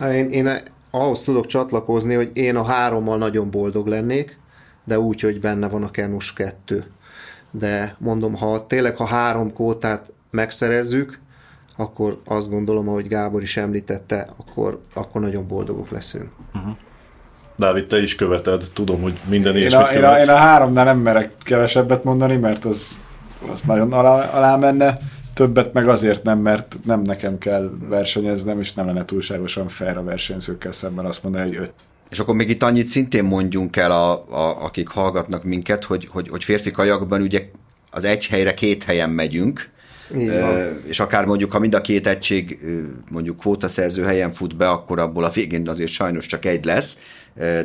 Én, én ahhoz tudok csatlakozni, hogy én a hárommal nagyon boldog lennék, de úgy, hogy benne van a Kenus 2. De mondom, ha tényleg ha három kótát megszerezzük, akkor azt gondolom, ahogy Gábor is említette, akkor, akkor nagyon boldogok leszünk. Dávid, te is követed. Tudom, hogy minden Én ilyesmit a, én, a, én a háromnál nem merek kevesebbet mondani, mert az, az nagyon alá, alá menne. Többet meg azért nem, mert nem nekem kell versenyeznem, és nem lenne túlságosan fair a versenyzőkkel szemben azt mondani, hogy öt. És akkor még itt annyit szintén mondjunk el, a, a, akik hallgatnak minket, hogy, hogy, hogy férfi kajakban ugye az egy helyre két helyen megyünk, és akár mondjuk, ha mind a két egység mondjuk kvótaszerző helyen fut be, akkor abból a végén azért sajnos csak egy lesz,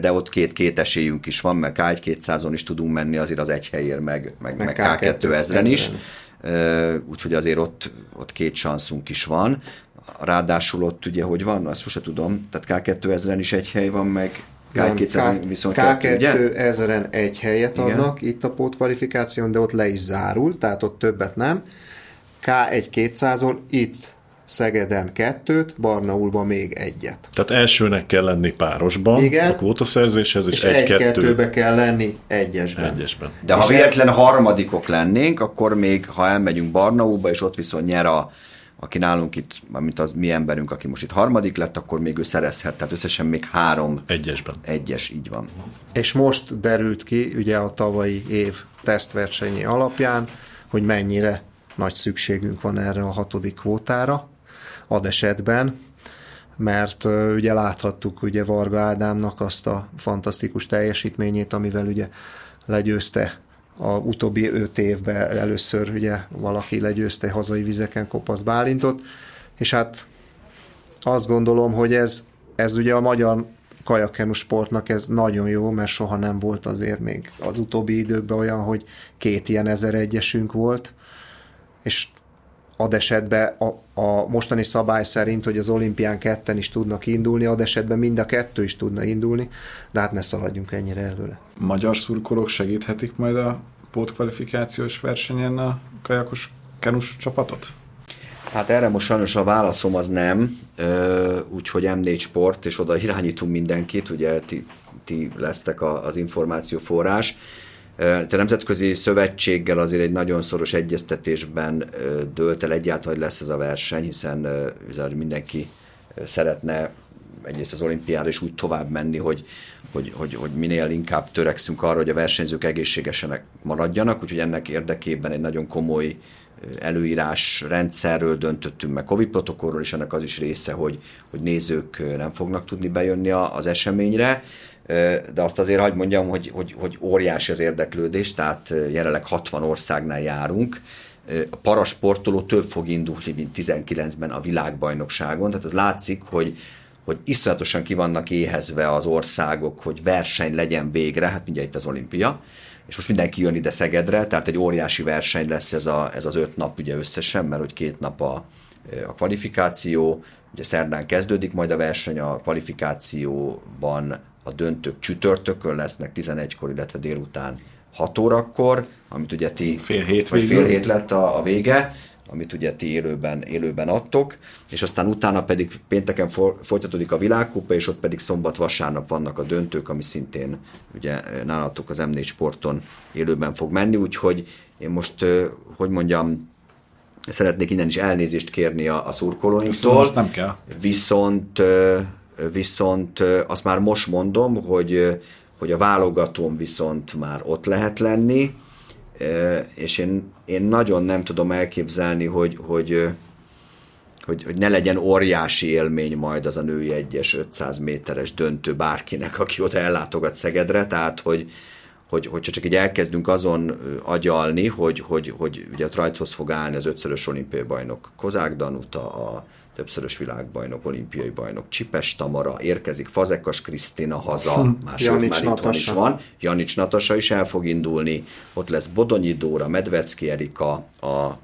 de ott két-két esélyünk is van, mert K1 200-on is tudunk menni azért az egy helyért, meg, meg, meg, Meg K2 ezren is. ezren. Ö, Úgyhogy azért ott, ott két szanszunk is van. Ráadásul ott ugye, hogy van, azt sose tudom, tehát K2 ezren is egy hely van, meg Nem, K200 viszont kettő, ugye? K2 ezeren egy helyet Igen. adnak itt a pótkvalifikáción, de ott le is zárul, tehát ott többet nem. K1 200-on itt Szegeden kettőt, Barnaulban még egyet. Tehát elsőnek kell lenni párosban Igen. a kvótaszerzéshez, és, És egy-kettő egy-kettőbe kell lenni egyesben. egyesben. De ha És véletlen harmadikok lennénk, akkor még, ha elmegyünk Barnaulba, és ott viszont nyer a, aki nálunk itt, mint az mi emberünk, aki most itt harmadik lett, akkor még ő szerezhet. Tehát összesen még három Egyesben. egyes, így van. És most derült ki ugye a tavalyi év tesztversenyi alapján, hogy mennyire nagy szükségünk van erre a hatodik kvótára ad esetben, mert ugye láthattuk ugye Varga Ádámnak azt a fantasztikus teljesítményét, amivel ugye legyőzte a utóbbi öt évben először ugye valaki legyőzte hazai vizeken Kopasz Bálintot, És hát azt gondolom, hogy ez, ez ugye a magyar kajakenu sportnak ez nagyon jó, mert soha nem volt azért még az utóbbi időkben olyan, hogy két ilyen ezer egyesünk volt, és ad esetben a, a mostani szabály szerint, hogy az olimpián ketten is tudnak indulni, ad esetben mind a kettő is tudna indulni, de hát ne szaladjunk ennyire előle. Magyar szurkolók segíthetik majd a pótkvalifikációs versenyen a kajakos kenus csapatot? Hát erre most sajnos a válaszom az nem, úgyhogy M4 Sport, és oda irányítunk mindenkit, ugye ti, ti lesztek az információforrás. A Nemzetközi Szövetséggel azért egy nagyon szoros egyeztetésben dőlt el egyáltalán, hogy lesz ez a verseny, hiszen mindenki szeretne egyrészt az olimpiára is úgy tovább menni, hogy, hogy, hogy, hogy minél inkább törekszünk arra, hogy a versenyzők egészségesenek maradjanak, úgyhogy ennek érdekében egy nagyon komoly előírás rendszerről döntöttünk meg Covid protokollról, és ennek az is része, hogy, hogy nézők nem fognak tudni bejönni az eseményre de azt azért hagyd mondjam, hogy, hogy, hogy óriási az érdeklődés, tehát jelenleg 60 országnál járunk, a parasportoló több fog indulni, mint 19-ben a világbajnokságon, tehát az látszik, hogy, hogy iszonyatosan ki vannak éhezve az országok, hogy verseny legyen végre, hát mindjárt itt az olimpia, és most mindenki jön ide Szegedre, tehát egy óriási verseny lesz ez, a, ez az öt nap ugye összesen, mert hogy két nap a, a kvalifikáció, ugye szerdán kezdődik majd a verseny, a kvalifikációban a döntők csütörtökön lesznek 11-kor, illetve délután 6 órakor, amit ugye ti fél hét, vagy fél hét lett a, a vége, amit ugye ti élőben, élőben adtok, és aztán utána pedig pénteken folytatódik a világkupa, és ott pedig szombat-vasárnap vannak a döntők, ami szintén ugye nálatok az M4 sporton élőben fog menni, úgyhogy én most, hogy mondjam, szeretnék innen is elnézést kérni a, a szurkolóinktól. Azt nem kell. Viszont viszont azt már most mondom, hogy, hogy a válogatóm viszont már ott lehet lenni, és én, én nagyon nem tudom elképzelni, hogy, hogy, hogy, hogy ne legyen óriási élmény majd az a női egyes 500 méteres döntő bárkinek, aki oda ellátogat Szegedre, tehát hogy, hogy, hogyha csak így elkezdünk azon agyalni, hogy, hogy, hogy ugye a Trajthoz fog állni az ötszörös olimpiai bajnok Kozák Danuta, a többszörös világbajnok, olimpiai bajnok Csipes Tamara, érkezik Fazekas Krisztina haza, hm, már sőt, már itthon is van, Janics Natasa is el fog indulni, ott lesz Bodonyi Dóra, Medvecki Erika, a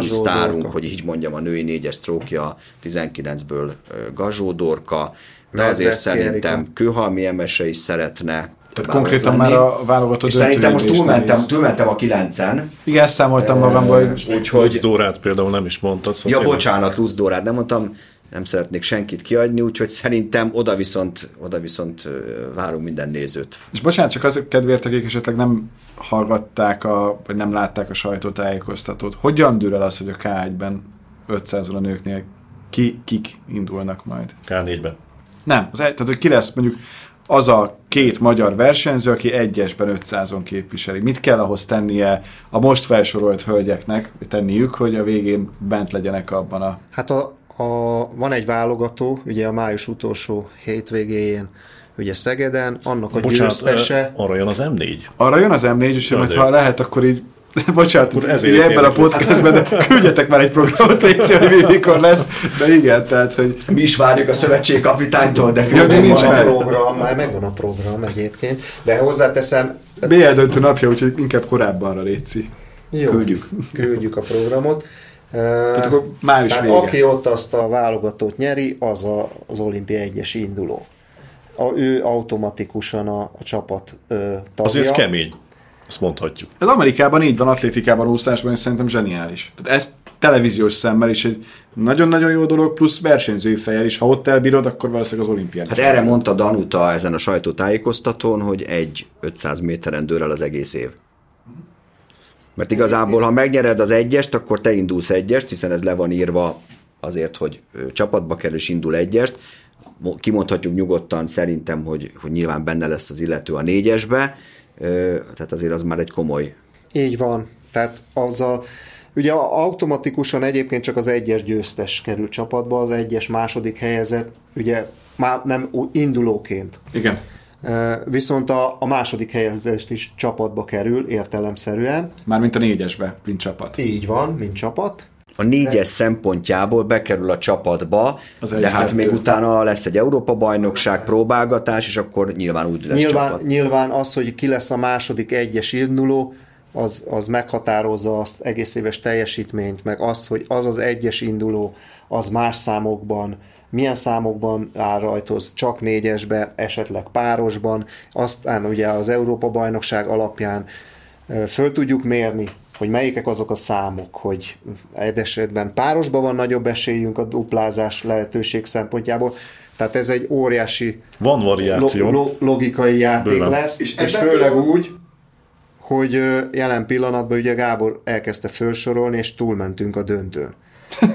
sztárunk, hogy így mondjam, a női négyes sztrókja 19-ből Gazsó Dorka, de azért szerintem Kőhalmi Emese is szeretne, tehát konkrétan lenni. már a válogatott És szerintem most túlmentem, túlmentem a kilencen. Igen, ezt számoltam magamban, hogy... Úgyhogy... Lutz Dórát például nem is mondtad. Szóval ja, tényleg... bocsánat, Lutz Dórát nem mondtam, nem szeretnék senkit kiadni, úgyhogy szerintem oda viszont, oda viszont várunk minden nézőt. És bocsánat, csak az kedvéért, akik esetleg nem hallgatták, a, vagy nem látták a sajtótájékoztatót, hogyan dől el az, hogy a K1-ben 500 a nőknél ki, kik indulnak majd? K4-ben. Nem, az, tehát hogy ki lesz mondjuk az a két magyar versenyző, aki egyesben 500-on képviseli. Mit kell ahhoz tennie a most felsorolt hölgyeknek, tenniük, hogy a végén bent legyenek abban a... Hát a, a, van egy válogató, ugye a május utolsó hétvégéjén ugye Szegeden, annak a Bocsánat, győztese... Arra jön az M4? Arra jön az M4, úgyhogy ha lehet, akkor így *laughs* Bocsánat, Úr, ezért ebben a podcastben, de küldjetek már egy programot, légy hogy mikor lesz, de igen, tehát, hogy... Mi is várjuk a szövetségkapitánytól, de ja, nincs van a program, már megvan a program egyébként, de hozzáteszem... BL döntő napja, úgyhogy inkább korábbanra létszi. Jó, küldjük. küldjük a programot. *laughs* Tehát akkor május vége. Aki ott azt a válogatót nyeri, az a, az olimpia egyes induló. A, ő automatikusan a, a csapat ö, tagja. Azért kemény. Azt mondhatjuk. Ez Amerikában így van, atlétikában, úszásban, és szerintem zseniális. Tehát ez televíziós szemmel is egy nagyon-nagyon jó dolog, plusz versenyzői fejel is. Ha ott elbírod, akkor valószínűleg az olimpián Hát erre mondta Danuta ezen a sajtótájékoztatón, hogy egy 500 méteren dől el az egész év. Mert igazából, ha megnyered az egyest, akkor te indulsz egyest, hiszen ez le van írva azért, hogy csapatba kerül és indul egyest. Kimondhatjuk nyugodtan szerintem, hogy, hogy nyilván benne lesz az illető a négyesbe, tehát azért az már egy komoly. Így van. Tehát azzal, ugye automatikusan egyébként csak az egyes győztes kerül csapatba, az egyes második helyezett, ugye már nem indulóként. Igen. Viszont a, a második helyezést is csapatba kerül értelemszerűen. Mármint a négyesbe, mint csapat. Így van, mint csapat. A négyes szempontjából bekerül a csapatba, Az de hát kettő. még utána lesz egy Európa-bajnokság, próbálgatás, és akkor nyilván úgy lesz Nyilván, csapat. nyilván az, hogy ki lesz a második egyes induló, az, az meghatározza azt egész éves teljesítményt, meg az, hogy az az egyes induló, az más számokban, milyen számokban áll rajtoz, csak négyesben, esetleg párosban, aztán ugye az Európa-bajnokság alapján föl tudjuk mérni, hogy melyikek azok a számok, hogy egy esetben párosban van nagyobb esélyünk a duplázás lehetőség szempontjából, tehát ez egy óriási Van variáció. lo- lo- logikai játék Bőven. lesz, és, És és főleg úgy, hogy jelen pillanatban ugye Gábor elkezdte felsorolni, és túlmentünk a döntőn. *laughs*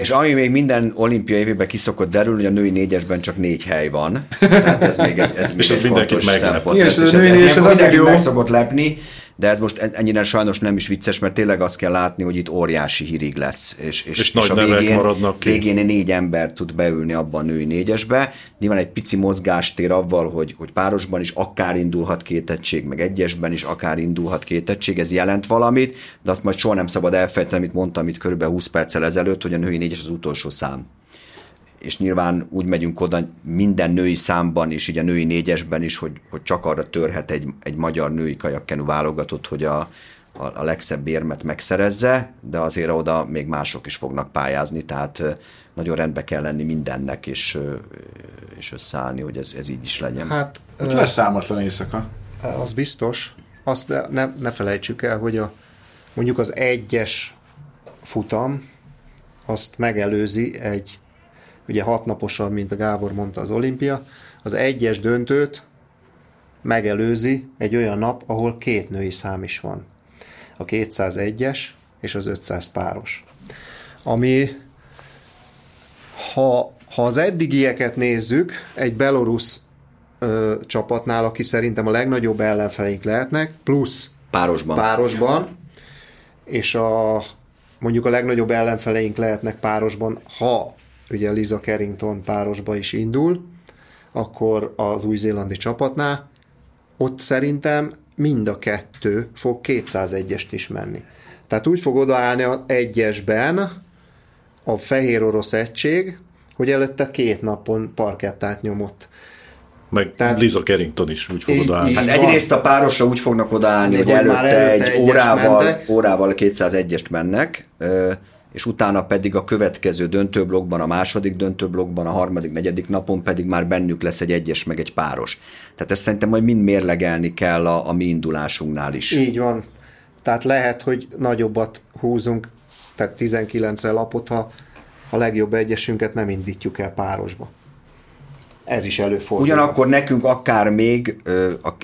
És ami még minden olimpia évében kiszokott derülni, hogy a női négyesben csak négy hely van. *laughs* Tehát ez még egy, ez még És ez egy mindenkit szempont Igen, lesz, és ez a és női négyes, ilyenkor ez azért mindenkit jó. meg szokott lepni, de ez most ennyire sajnos nem is vicces, mert tényleg azt kell látni, hogy itt óriási hírig lesz. És, és, És nagy nevek maradnak ki. végén négy ember tud beülni abban a női négyesbe. Nyilván egy pici mozgástér avval, hogy, hogy párosban is akár indulhat két egység, meg egyesben is akár indulhat két egység, ez jelent valamit, de azt majd soha nem szabad elfelejteni, amit mondtam itt körülbelül 20 perccel ezelőtt, hogy a női négyes az utolsó szám és nyilván úgy megyünk oda minden női számban is, így a női négyesben is, hogy, hogy csak arra törhet egy, egy magyar női kajakkenu válogatott, hogy a, a, a legszebb érmet megszerezze, de azért oda még mások is fognak pályázni, tehát nagyon rendbe kell lenni mindennek, és, és összeállni, hogy ez, ez így is legyen. Hát Ott ö, lesz számotlan éjszaka. az biztos. Azt ne, ne, ne felejtsük el, hogy a, mondjuk az egyes futam, azt megelőzi egy, ugye hat naposan, mint a Gábor mondta az olimpia, az egyes döntőt megelőzi egy olyan nap, ahol két női szám is van. A 201-es és az 500 páros. Ami ha, ha az eddigieket nézzük, egy belorusz ö, csapatnál, aki szerintem a legnagyobb ellenfeleink lehetnek, plusz Párosban. párosban, és a mondjuk a legnagyobb ellenfeleink lehetnek párosban, ha ugye Liza Carrington párosba is indul, akkor az új-zélandi csapatnál, ott szerintem mind a kettő fog 201-est is menni. Tehát úgy fog odaállni a egyesben a fehér orosz egység, hogy előtte két napon parkettát nyomott. Meg Tehát- Liza Carrington is úgy fogod Így- állni. így- Hát egyrészt a párosra úgy fognak odaállni, Hogy hogy előtte, előtte egy órával, mentek. órával 201-est mennek, ö, és utána pedig a következő döntőblokkban, a második döntőblokkban, a harmadik, negyedik napon pedig már bennük lesz egy egyes, meg egy páros. Tehát ezt szerintem majd mind mérlegelni kell a, a mi indulásunknál is. Így van. Tehát lehet, hogy nagyobbat húzunk, tehát 19-re lapot, ha a legjobb egyesünket nem indítjuk el párosba. Ez is előfordul. Ugyanakkor nekünk akár még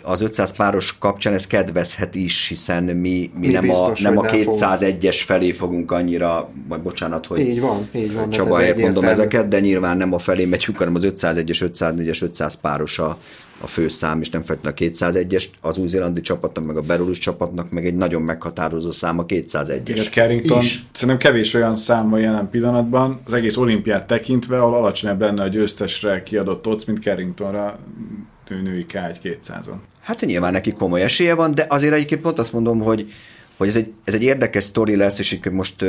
az 500 páros kapcsán ez kedvezhet is, hiszen mi, mi, Mi nem, biztos, a, nem a hogy nem 201-es felé fogunk annyira, vagy bocsánat, hogy Így van, így van. hát ez Csabaért mondom egyértelmű. ezeket, de nyilván nem a felé megyünk, hanem az 501-es, 504-es, 500 páros a, a főszám, és nem feltétlenül a 201-es, az új-zélandi csapatnak, meg a berolus csapatnak, meg egy nagyon meghatározó szám a 201-es. Igen, Carrington, Is. szerintem kevés olyan szám van jelen pillanatban, az egész olimpiát tekintve, ahol alacsonyabb lenne a győztesre kiadott odds, mint Carringtonra nő- női K1 200-on. Hát nyilván neki komoly esélye van, de azért egyébként pont azt mondom, hogy hogy ez egy, ez egy érdekes sztori lesz, és most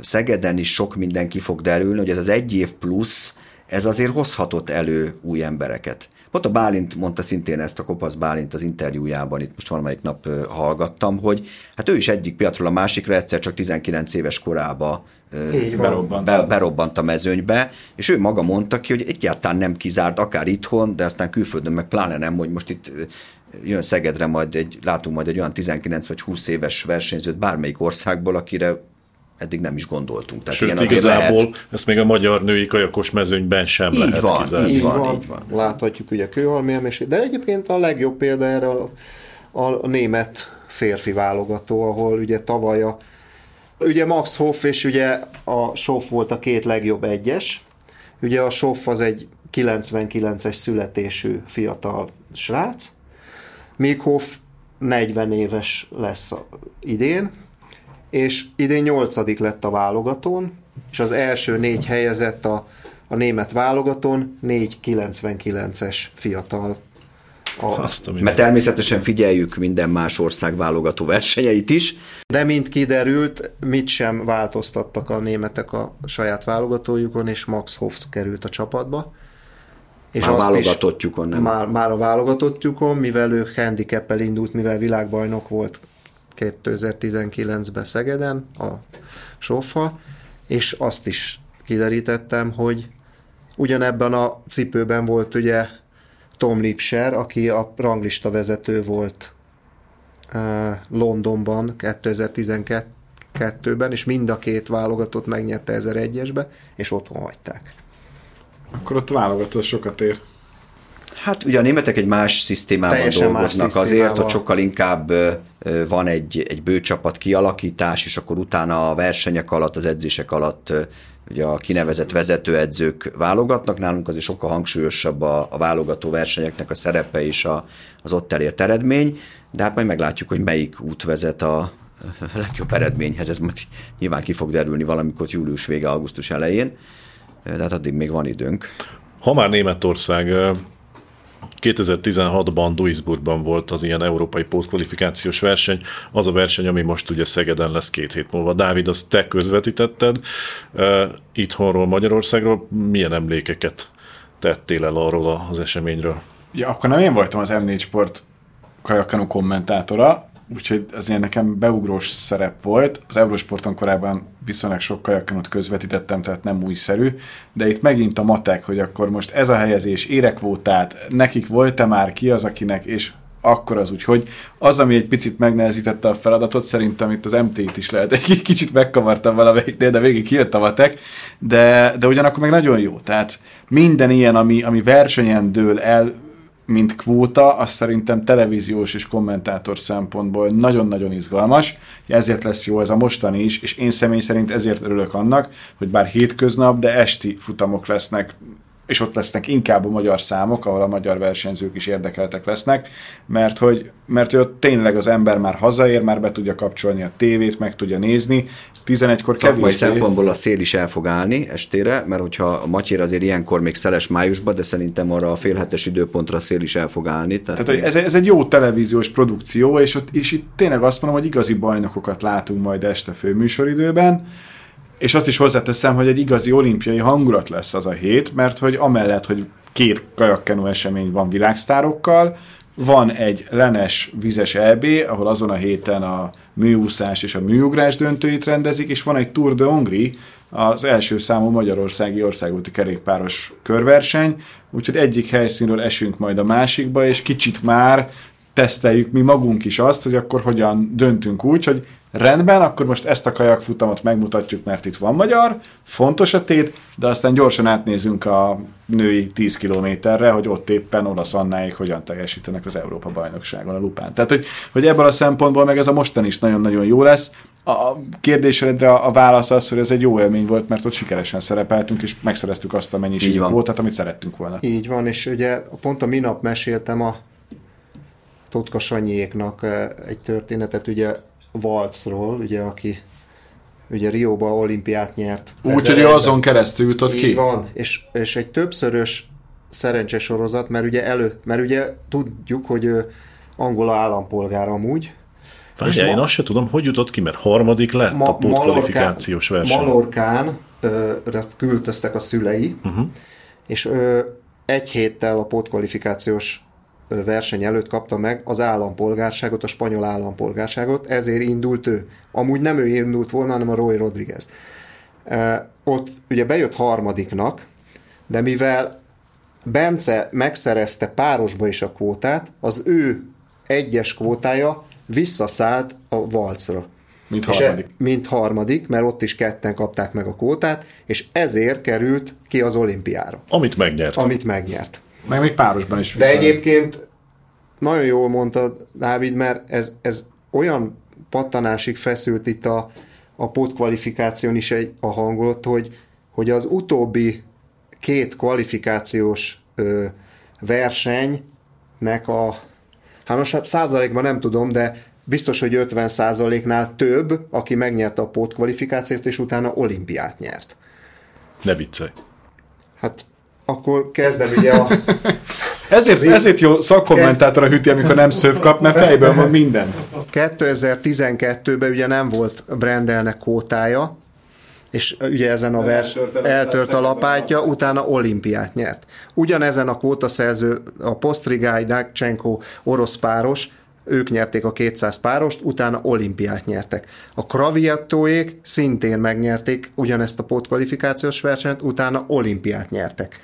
Szegeden is sok mindenki fog derülni, hogy ez az egy év plusz, ez azért hozhatott elő új embereket. Pont a Bálint mondta szintén ezt a Kopasz Bálint az interjújában, itt most valamelyik nap hallgattam, hogy hát ő is egyik piatról a másikra egyszer csak 19 éves korába Így. Berobbant. be, berobbant a mezőnybe, és ő maga mondta ki, hogy egyáltalán nem kizárt, akár itthon, de aztán külföldön meg pláne nem, hogy most itt jön Szegedre majd egy, látunk majd egy olyan 19 vagy 20 éves versenyzőt bármelyik országból, akire eddig nem is gondoltunk. Tehát Sőt, igen, igazából lehet. ezt még a magyar női kajakos mezőnyben sem Így lehet van, kizárni. így van, így van. Láthatjuk ugye Kőhalmi emlés, de egyébként a legjobb példa erre a, a, a német férfi válogató, ahol ugye tavaly a, ugye Max Hoff és ugye a Soff volt a két legjobb egyes. Ugye a Soff az egy 99-es születésű fiatal srác, míg Hoff 40 éves lesz a- idén, és idén nyolcadik lett a válogatón, és az első négy helyezett a, a német válogatón, négy 99-es fiatal A, Azt, mert természetesen figyeljük minden más ország válogató versenyeit is. De mint kiderült, mit sem változtattak a németek a saját válogatójukon, és Max Hoffs került a csapatba. És már válogatottjukon, nem? Már, már a válogatottjukon, mivel ő handicap indult, mivel világbajnok volt 2019-ben Szegeden, a Soffa, és azt is kiderítettem, hogy ugyanebben a cipőben volt ugye Tom Lipser, aki a ranglista vezető volt uh, Londonban 2012-ben, és mind a két válogatott megnyerte 1001-esbe, és otthon hagyták. Akkor ott válogató sokat ér. Hát ugye a németek egy más szisztémában Teljesen dolgoznak, más azért, hogy sokkal inkább van egy, egy bőcsapat kialakítás, és akkor utána a versenyek alatt, az edzések alatt ugye a kinevezett vezetőedzők válogatnak, nálunk azért sokkal hangsúlyosabb a, a válogató versenyeknek a szerepe és a, az ott elért eredmény, de hát majd meglátjuk, hogy melyik út vezet a legjobb eredményhez, ez majd nyilván ki fog derülni valamikor július vége, augusztus elején, de hát addig még van időnk. Ha már Németország 2016-ban Duisburgban volt az ilyen európai pótkvalifikációs verseny, az a verseny, ami most ugye Szegeden lesz két hét múlva. Dávid, azt te közvetítetted uh, itthonról, Magyarországról. Milyen emlékeket tettél el arról az eseményről? Ja, akkor nem én voltam az M4 Sport kajakanu kommentátora, úgyhogy ez ilyen nekem beugrós szerep volt. Az Eurosporton korábban viszonylag sok kajakkanot közvetítettem, tehát nem újszerű, de itt megint a matek, hogy akkor most ez a helyezés érekvótát, nekik volt-e már ki az, akinek, és akkor az úgy, hogy az, ami egy picit megnehezítette a feladatot, szerintem itt az MT-t is lehet, egy kicsit megkavartam valamelyiknél, de végig kijött a matek, de, de ugyanakkor meg nagyon jó, tehát minden ilyen, ami, ami versenyen dől el, mint kvóta, az szerintem televíziós és kommentátor szempontból nagyon-nagyon izgalmas, ezért lesz jó ez a mostani is, és én személy szerint ezért örülök annak, hogy bár hétköznap, de esti futamok lesznek és ott lesznek inkább a magyar számok, ahol a magyar versenyzők is érdekeltek lesznek, mert hogy, mert hogy ott tényleg az ember már hazaér, már be tudja kapcsolni a tévét, meg tudja nézni, 11-kor kevés. szempontból a szél is el fog állni estére, mert hogyha a Matyér azért ilyenkor még szeles májusban, de szerintem arra a félhetes időpontra a szél is el fog állni. Tehát, tehát ez, ez, egy jó televíziós produkció, és, ott, és itt tényleg azt mondom, hogy igazi bajnokokat látunk majd este főműsoridőben, és azt is hozzáteszem, hogy egy igazi olimpiai hangulat lesz az a hét, mert hogy amellett, hogy két kajakkenu esemény van világsztárokkal, van egy lenes vizes EB, ahol azon a héten a műúszás és a műugrás döntőit rendezik, és van egy Tour de Hongri, az első számú magyarországi országúti kerékpáros körverseny, úgyhogy egyik helyszínről esünk majd a másikba, és kicsit már teszteljük mi magunk is azt, hogy akkor hogyan döntünk úgy, hogy rendben, akkor most ezt a kajakfutamot megmutatjuk, mert itt van magyar, fontos a tét, de aztán gyorsan átnézünk a női 10 kilométerre, hogy ott éppen olasz Annáik hogyan teljesítenek az Európa bajnokságon a lupán. Tehát, hogy, hogy ebből a szempontból meg ez a mostan is nagyon-nagyon jó lesz. A kérdésedre a válasz az, hogy ez egy jó élmény volt, mert ott sikeresen szerepeltünk, és megszereztük azt a mennyiségű voltat, amit szerettünk volna. Így van, és ugye pont a minap meséltem a Totka Sanyéknak eh, egy történetet, ugye Valcról, ugye, aki ugye Rióba olimpiát nyert. Úgy, hogy azon keresztül jutott ki? van, és, és egy többszörös szerencsesorozat, mert ugye elő, mert ugye tudjuk, hogy ő angola állampolgár amúgy. Várjál, én ma, azt sem tudom, hogy jutott ki, mert harmadik lett ma, a pótkvalifikációs verseny. Malorkán ö, küldöztek a szülei, uh-huh. és ö, egy héttel a pótkvalifikációs verseny előtt kapta meg az állampolgárságot, a spanyol állampolgárságot, ezért indult ő. Amúgy nem ő indult volna, hanem a Roy Rodriguez. Ott ugye bejött harmadiknak, de mivel Bence megszerezte párosba is a kvótát, az ő egyes kvótája visszaszállt a valcra. Mint harmadik. E, mint harmadik, mert ott is ketten kapták meg a kvótát, és ezért került ki az olimpiára. Amit megnyert. Amit megnyert. Meg még párosban is vissza. De egyébként nagyon jól mondta Dávid, mert ez, ez olyan pattanásig feszült itt a, a pótkvalifikáción is egy, a hangulat, hogy, hogy az utóbbi két kvalifikációs ö, versenynek a, hát most százalékban nem tudom, de biztos, hogy 50 százaléknál több, aki megnyerte a pótkvalifikációt, és utána olimpiát nyert. Ne viccelj. Hát akkor kezdem ugye a *laughs* Ezért, ezért jó szakkommentátor a hüti, amikor nem szöv kap, mert fejből van minden. 2012-ben ugye nem volt Brendelnek kótája, és ugye ezen a vers eltört, eltört a lapátja, utána olimpiát nyert. Ugyanezen a kótaszerző, a Postrigáj, Dakchenko orosz páros, ők nyerték a 200 párost, utána olimpiát nyertek. A Kraviattóék szintén megnyerték ugyanezt a pótkvalifikációs versenyt, utána olimpiát nyertek.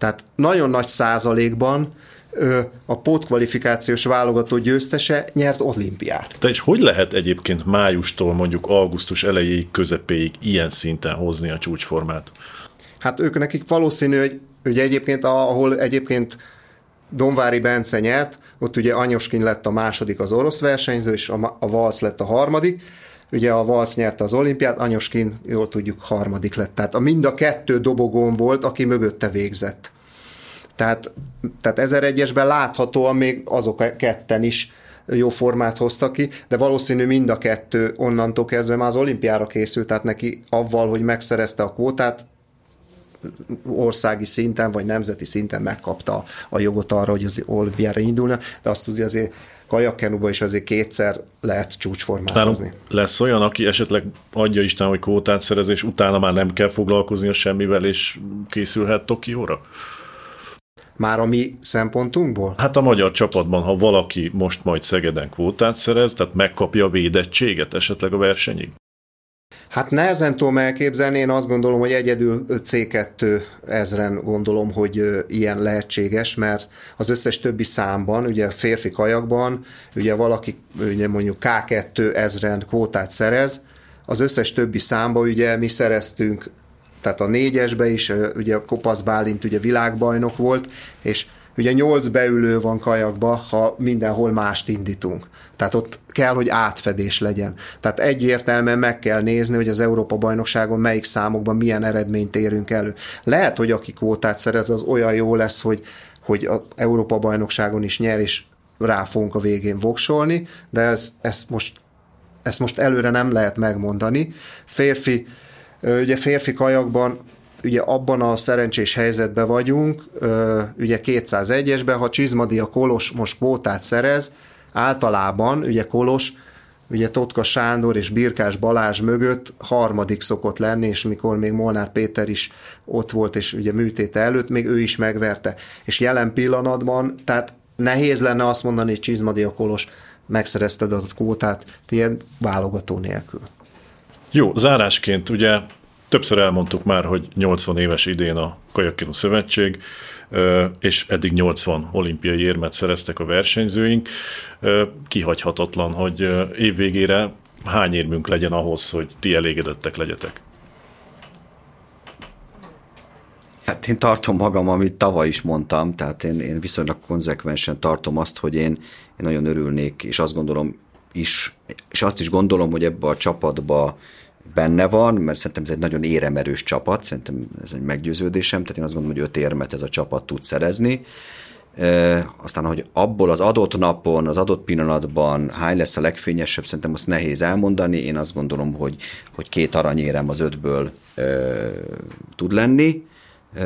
Tehát nagyon nagy százalékban a pótkvalifikációs válogató győztese nyert olimpiát. Te és hogy lehet egyébként májustól mondjuk augusztus elejéig, közepéig ilyen szinten hozni a csúcsformát? Hát ők nekik valószínű, hogy ugye egyébként, ahol egyébként Donvári Bence nyert, ott ugye Anyoskin lett a második az orosz versenyző, és a, a Valsz lett a harmadik. Ugye a Valsz nyerte az olimpiát, Anyoskin, jól tudjuk, harmadik lett. Tehát a mind a kettő dobogón volt, aki mögötte végzett. Tehát, tehát 1001-esben láthatóan még azok a ketten is jó formát hoztak ki, de valószínű mind a kettő onnantól kezdve már az olimpiára készült, tehát neki avval, hogy megszerezte a kvótát, országi szinten vagy nemzeti szinten megkapta a jogot arra, hogy az olimpiára indulna, de azt tudja azért kajakkenuba is azért kétszer lehet csúcsformát Nálunk hozni. Lesz olyan, aki esetleg adja Isten, hogy kvótát szerez, és utána már nem kell foglalkozni a semmivel, és készülhet Tokióra? Már a mi szempontunkból? Hát a magyar csapatban, ha valaki most majd Szegeden kvótát szerez, tehát megkapja a védettséget esetleg a versenyig? Hát nehezen tudom elképzelni, én azt gondolom, hogy egyedül C2 ezren gondolom, hogy ilyen lehetséges, mert az összes többi számban, ugye férfi kajakban, ugye valaki ugye mondjuk K2 ezren kvótát szerez, az összes többi számban ugye mi szereztünk, tehát a négyesbe is, ugye Kopasz Bálint ugye világbajnok volt, és ugye nyolc beülő van kajakba, ha mindenhol mást indítunk. Tehát ott kell, hogy átfedés legyen. Tehát egyértelműen meg kell nézni, hogy az Európa-bajnokságon melyik számokban milyen eredményt érünk elő. Lehet, hogy aki kvótát szerez, az olyan jó lesz, hogy, hogy az Európa-bajnokságon is nyer, és rá fogunk a végén voksolni, de ez, ez most, ezt most előre nem lehet megmondani. Férfi, ugye férfi kajakban ugye abban a szerencsés helyzetben vagyunk, ugye 201-esben, ha Csizmadi a Kolos most kvótát szerez, általában ugye Kolos, ugye Totka Sándor és Birkás Balázs mögött harmadik szokott lenni, és mikor még Molnár Péter is ott volt, és ugye műtéte előtt, még ő is megverte. És jelen pillanatban, tehát nehéz lenne azt mondani, hogy Csizmadi a Kolos megszerezted a kvótát ilyen válogató nélkül. Jó, zárásként ugye többször elmondtuk már, hogy 80 éves idén a Kajakinu Szövetség, és eddig 80 olimpiai érmet szereztek a versenyzőink. Kihagyhatatlan, hogy évvégére hány érmünk legyen ahhoz, hogy ti elégedettek legyetek? Hát én tartom magam, amit tavaly is mondtam, tehát én, én viszonylag konzekvensen tartom azt, hogy én, én nagyon örülnék, és azt gondolom is, és azt is gondolom, hogy ebbe a csapatba benne van, mert szerintem ez egy nagyon éremerős csapat, szerintem ez egy meggyőződésem, tehát én azt gondolom, hogy öt érmet ez a csapat tud szerezni. E, aztán, hogy abból az adott napon, az adott pillanatban hány lesz a legfényesebb, szerintem azt nehéz elmondani. Én azt gondolom, hogy, hogy két aranyérem az ötből e, tud lenni, e,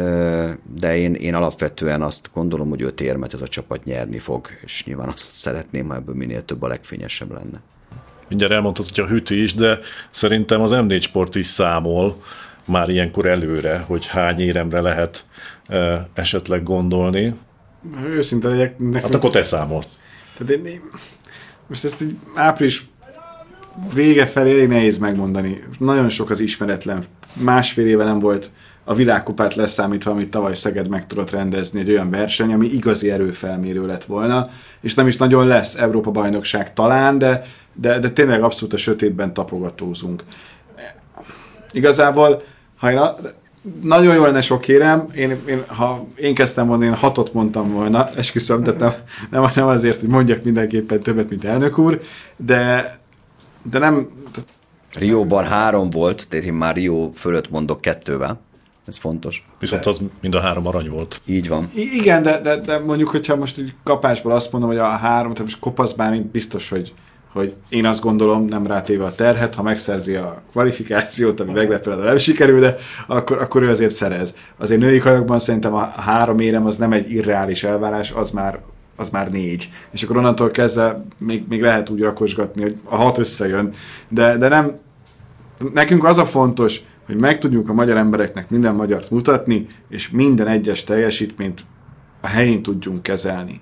de én, én alapvetően azt gondolom, hogy öt érmet ez a csapat nyerni fog, és nyilván azt szeretném, ha ebből minél több a legfényesebb lenne mindjárt elmondtad, hogy a hűti is, de szerintem az M4 Sport is számol már ilyenkor előre, hogy hány éremre lehet e, esetleg gondolni. Őszinte legyek. Nekem... Hát akkor te számolsz. Tehát én, most ezt így április vége felé elég nehéz megmondani. Nagyon sok az ismeretlen. Másfél éve nem volt a világkupát leszámítva, amit tavaly Szeged meg tudott rendezni, egy olyan verseny, ami igazi erőfelmérő lett volna, és nem is nagyon lesz Európa bajnokság talán, de, de, de tényleg abszolút a sötétben tapogatózunk. Igazából, ha én a, nagyon jó lenne sok kérem, én, én, ha én kezdtem volna, én hatot mondtam volna, esküszöm, tehát nem, nem, nem azért, hogy mondjak mindenképpen többet, mint elnök úr, de, de nem... Rióban három volt, tehát én már Rio fölött mondok kettővel. Ez fontos. Viszont az mind a három arany volt. Így van. I- igen, de, de, de mondjuk, hogyha most így kapásból azt mondom, hogy a három, tehát most kopaszbán biztos, hogy, hogy én azt gondolom, nem rátéve a terhet, ha megszerzi a kvalifikációt, ami meglepően nem sikerül, de akkor, akkor ő azért szerez. Azért női kajokban szerintem a három érem az nem egy irreális elvárás, az már, az már négy. És akkor onnantól kezdve még, még lehet úgy rakosgatni, hogy a hat összejön, de, de nem, nekünk az a fontos, hogy meg tudjuk a magyar embereknek minden magyart mutatni, és minden egyes teljesítményt a helyén tudjunk kezelni.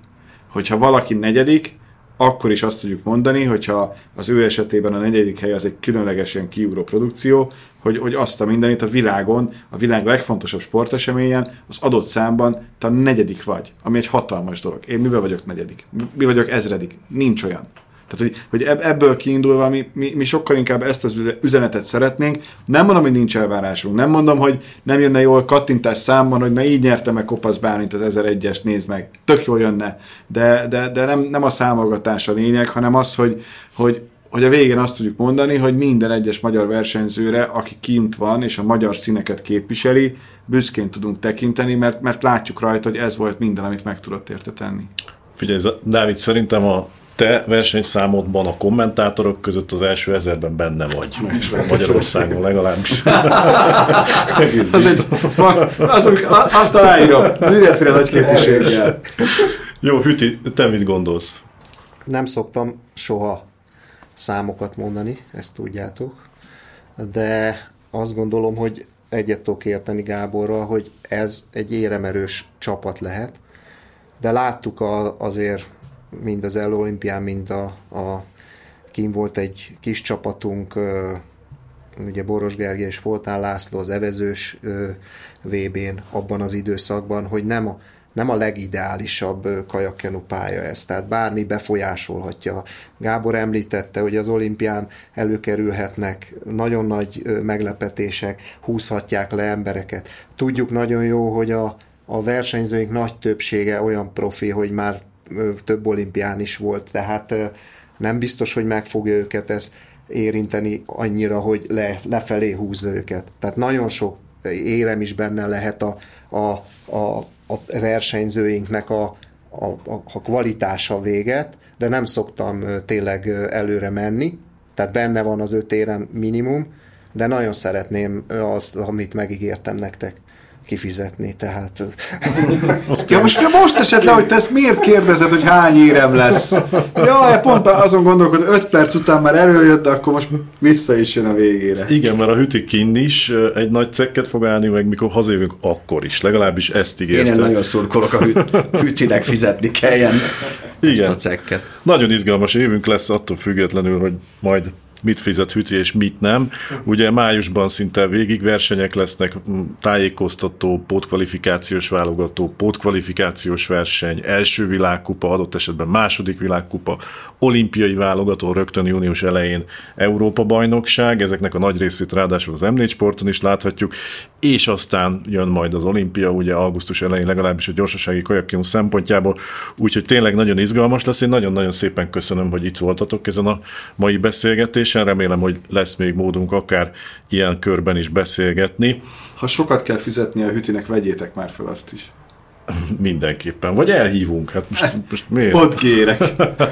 Hogyha valaki negyedik, akkor is azt tudjuk mondani, hogyha az ő esetében a negyedik hely az egy különlegesen kiugró produkció, hogy, hogy azt a mindenit a világon, a világ legfontosabb sporteseményen, az adott számban te a negyedik vagy, ami egy hatalmas dolog. Én mivel vagyok negyedik? Mi vagyok ezredik? Nincs olyan. Tehát, hogy, hogy ebből kiindulva mi, mi, mi sokkal inkább ezt az üzenetet szeretnénk. Nem mondom, hogy nincs elvárásunk. Nem mondom, hogy nem jönne jól kattintás számban, hogy na így nyertem meg Kopasz Bálint az 1001-es, nézd meg. Tök jól jönne. De, de, de nem, nem a számolgatás a lényeg, hanem az, hogy, hogy, hogy a végén azt tudjuk mondani, hogy minden egyes magyar versenyzőre, aki kint van és a magyar színeket képviseli, büszkén tudunk tekinteni, mert, mert látjuk rajta, hogy ez volt minden, amit meg tudott érte tenni. Figyelj, Dávid, szerintem a te versenyszámodban a kommentátorok között az első ezerben benne vagy. Magyarországon legalábbis. *laughs* az egy, az, azt aláírom, mindenféle nagy képviséggel. Jó, Hüti, te mit gondolsz? Nem szoktam soha számokat mondani, ezt tudjátok, de azt gondolom, hogy egyet tudok érteni Gáborral, hogy ez egy éremerős csapat lehet, de láttuk a, azért mind az El olimpián, mind a, a kim volt egy kis csapatunk, ugye Boros Gergely és Foltán László az evezős VB-n abban az időszakban, hogy nem a, nem a legideálisabb kajakkenu pálya ez, tehát bármi befolyásolhatja. Gábor említette, hogy az olimpián előkerülhetnek nagyon nagy meglepetések, húzhatják le embereket. Tudjuk nagyon jó, hogy a, a versenyzőink nagy többsége olyan profi, hogy már több olimpián is volt, tehát nem biztos, hogy meg fogja őket ez érinteni annyira, hogy le, lefelé húzza őket. Tehát nagyon sok érem is benne lehet a, a, a, a versenyzőinknek a, a, a kvalitása véget, de nem szoktam tényleg előre menni, tehát benne van az öt érem minimum, de nagyon szeretném azt, amit megígértem nektek kifizetni, tehát... *laughs* ja, most, most esett le, hogy te ezt miért kérdezed, hogy hány érem lesz? Ja, pont azon gondolkod, 5 perc után már előjött, de akkor most vissza is jön a végére. Igen, mert a hüti kinn is egy nagy cekket fog állni, meg mikor hazajövünk, akkor is. Legalábbis ezt ígértem. Én nagyon szurkolok a hütinek fizetni kelljen Igen. ezt a cekket. Nagyon izgalmas évünk lesz attól függetlenül, hogy majd mit fizet Hüti és mit nem. Ugye májusban szinte végig versenyek lesznek, tájékoztató, pótkvalifikációs válogató, pótkvalifikációs verseny, első világkupa, adott esetben második világkupa, olimpiai válogató rögtön június elején Európa bajnokság, ezeknek a nagy részét ráadásul az M4 sporton is láthatjuk, és aztán jön majd az olimpia, ugye augusztus elején legalábbis a gyorsasági kajakkium szempontjából, úgyhogy tényleg nagyon izgalmas lesz. Én nagyon-nagyon szépen köszönöm, hogy itt voltatok ezen a mai beszélgetésen. Remélem, hogy lesz még módunk akár ilyen körben is beszélgetni. Ha sokat kell fizetni a hütinek, vegyétek már fel azt is. Mindenképpen. Vagy elhívunk. Hát most, most miért? Ott kérek.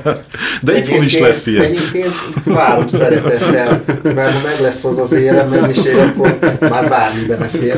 *laughs* De itthon is lesz ilyen. Egyébként várok szeretettel, mert ha meg lesz az az élem mennyiség, akkor már bármi belefér.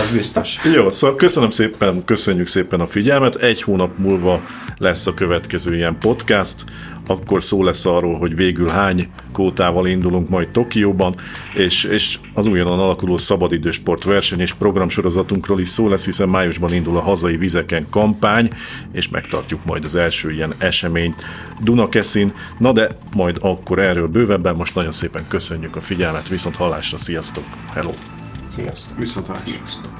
Az biztos. Jó, szóval köszönöm szépen, köszönjük szépen a figyelmet. Egy hónap múlva lesz a következő ilyen podcast akkor szó lesz arról, hogy végül hány kótával indulunk majd Tokióban, és, és az újonnan alakuló szabadidősport verseny és programsorozatunkról is szó lesz, hiszen májusban indul a hazai vizeken kampány, és megtartjuk majd az első ilyen eseményt Dunakeszin. Na de majd akkor erről bővebben, most nagyon szépen köszönjük a figyelmet, viszont hallásra, sziasztok, hello! Sziasztok! Viszont hallásra! Sziasztok.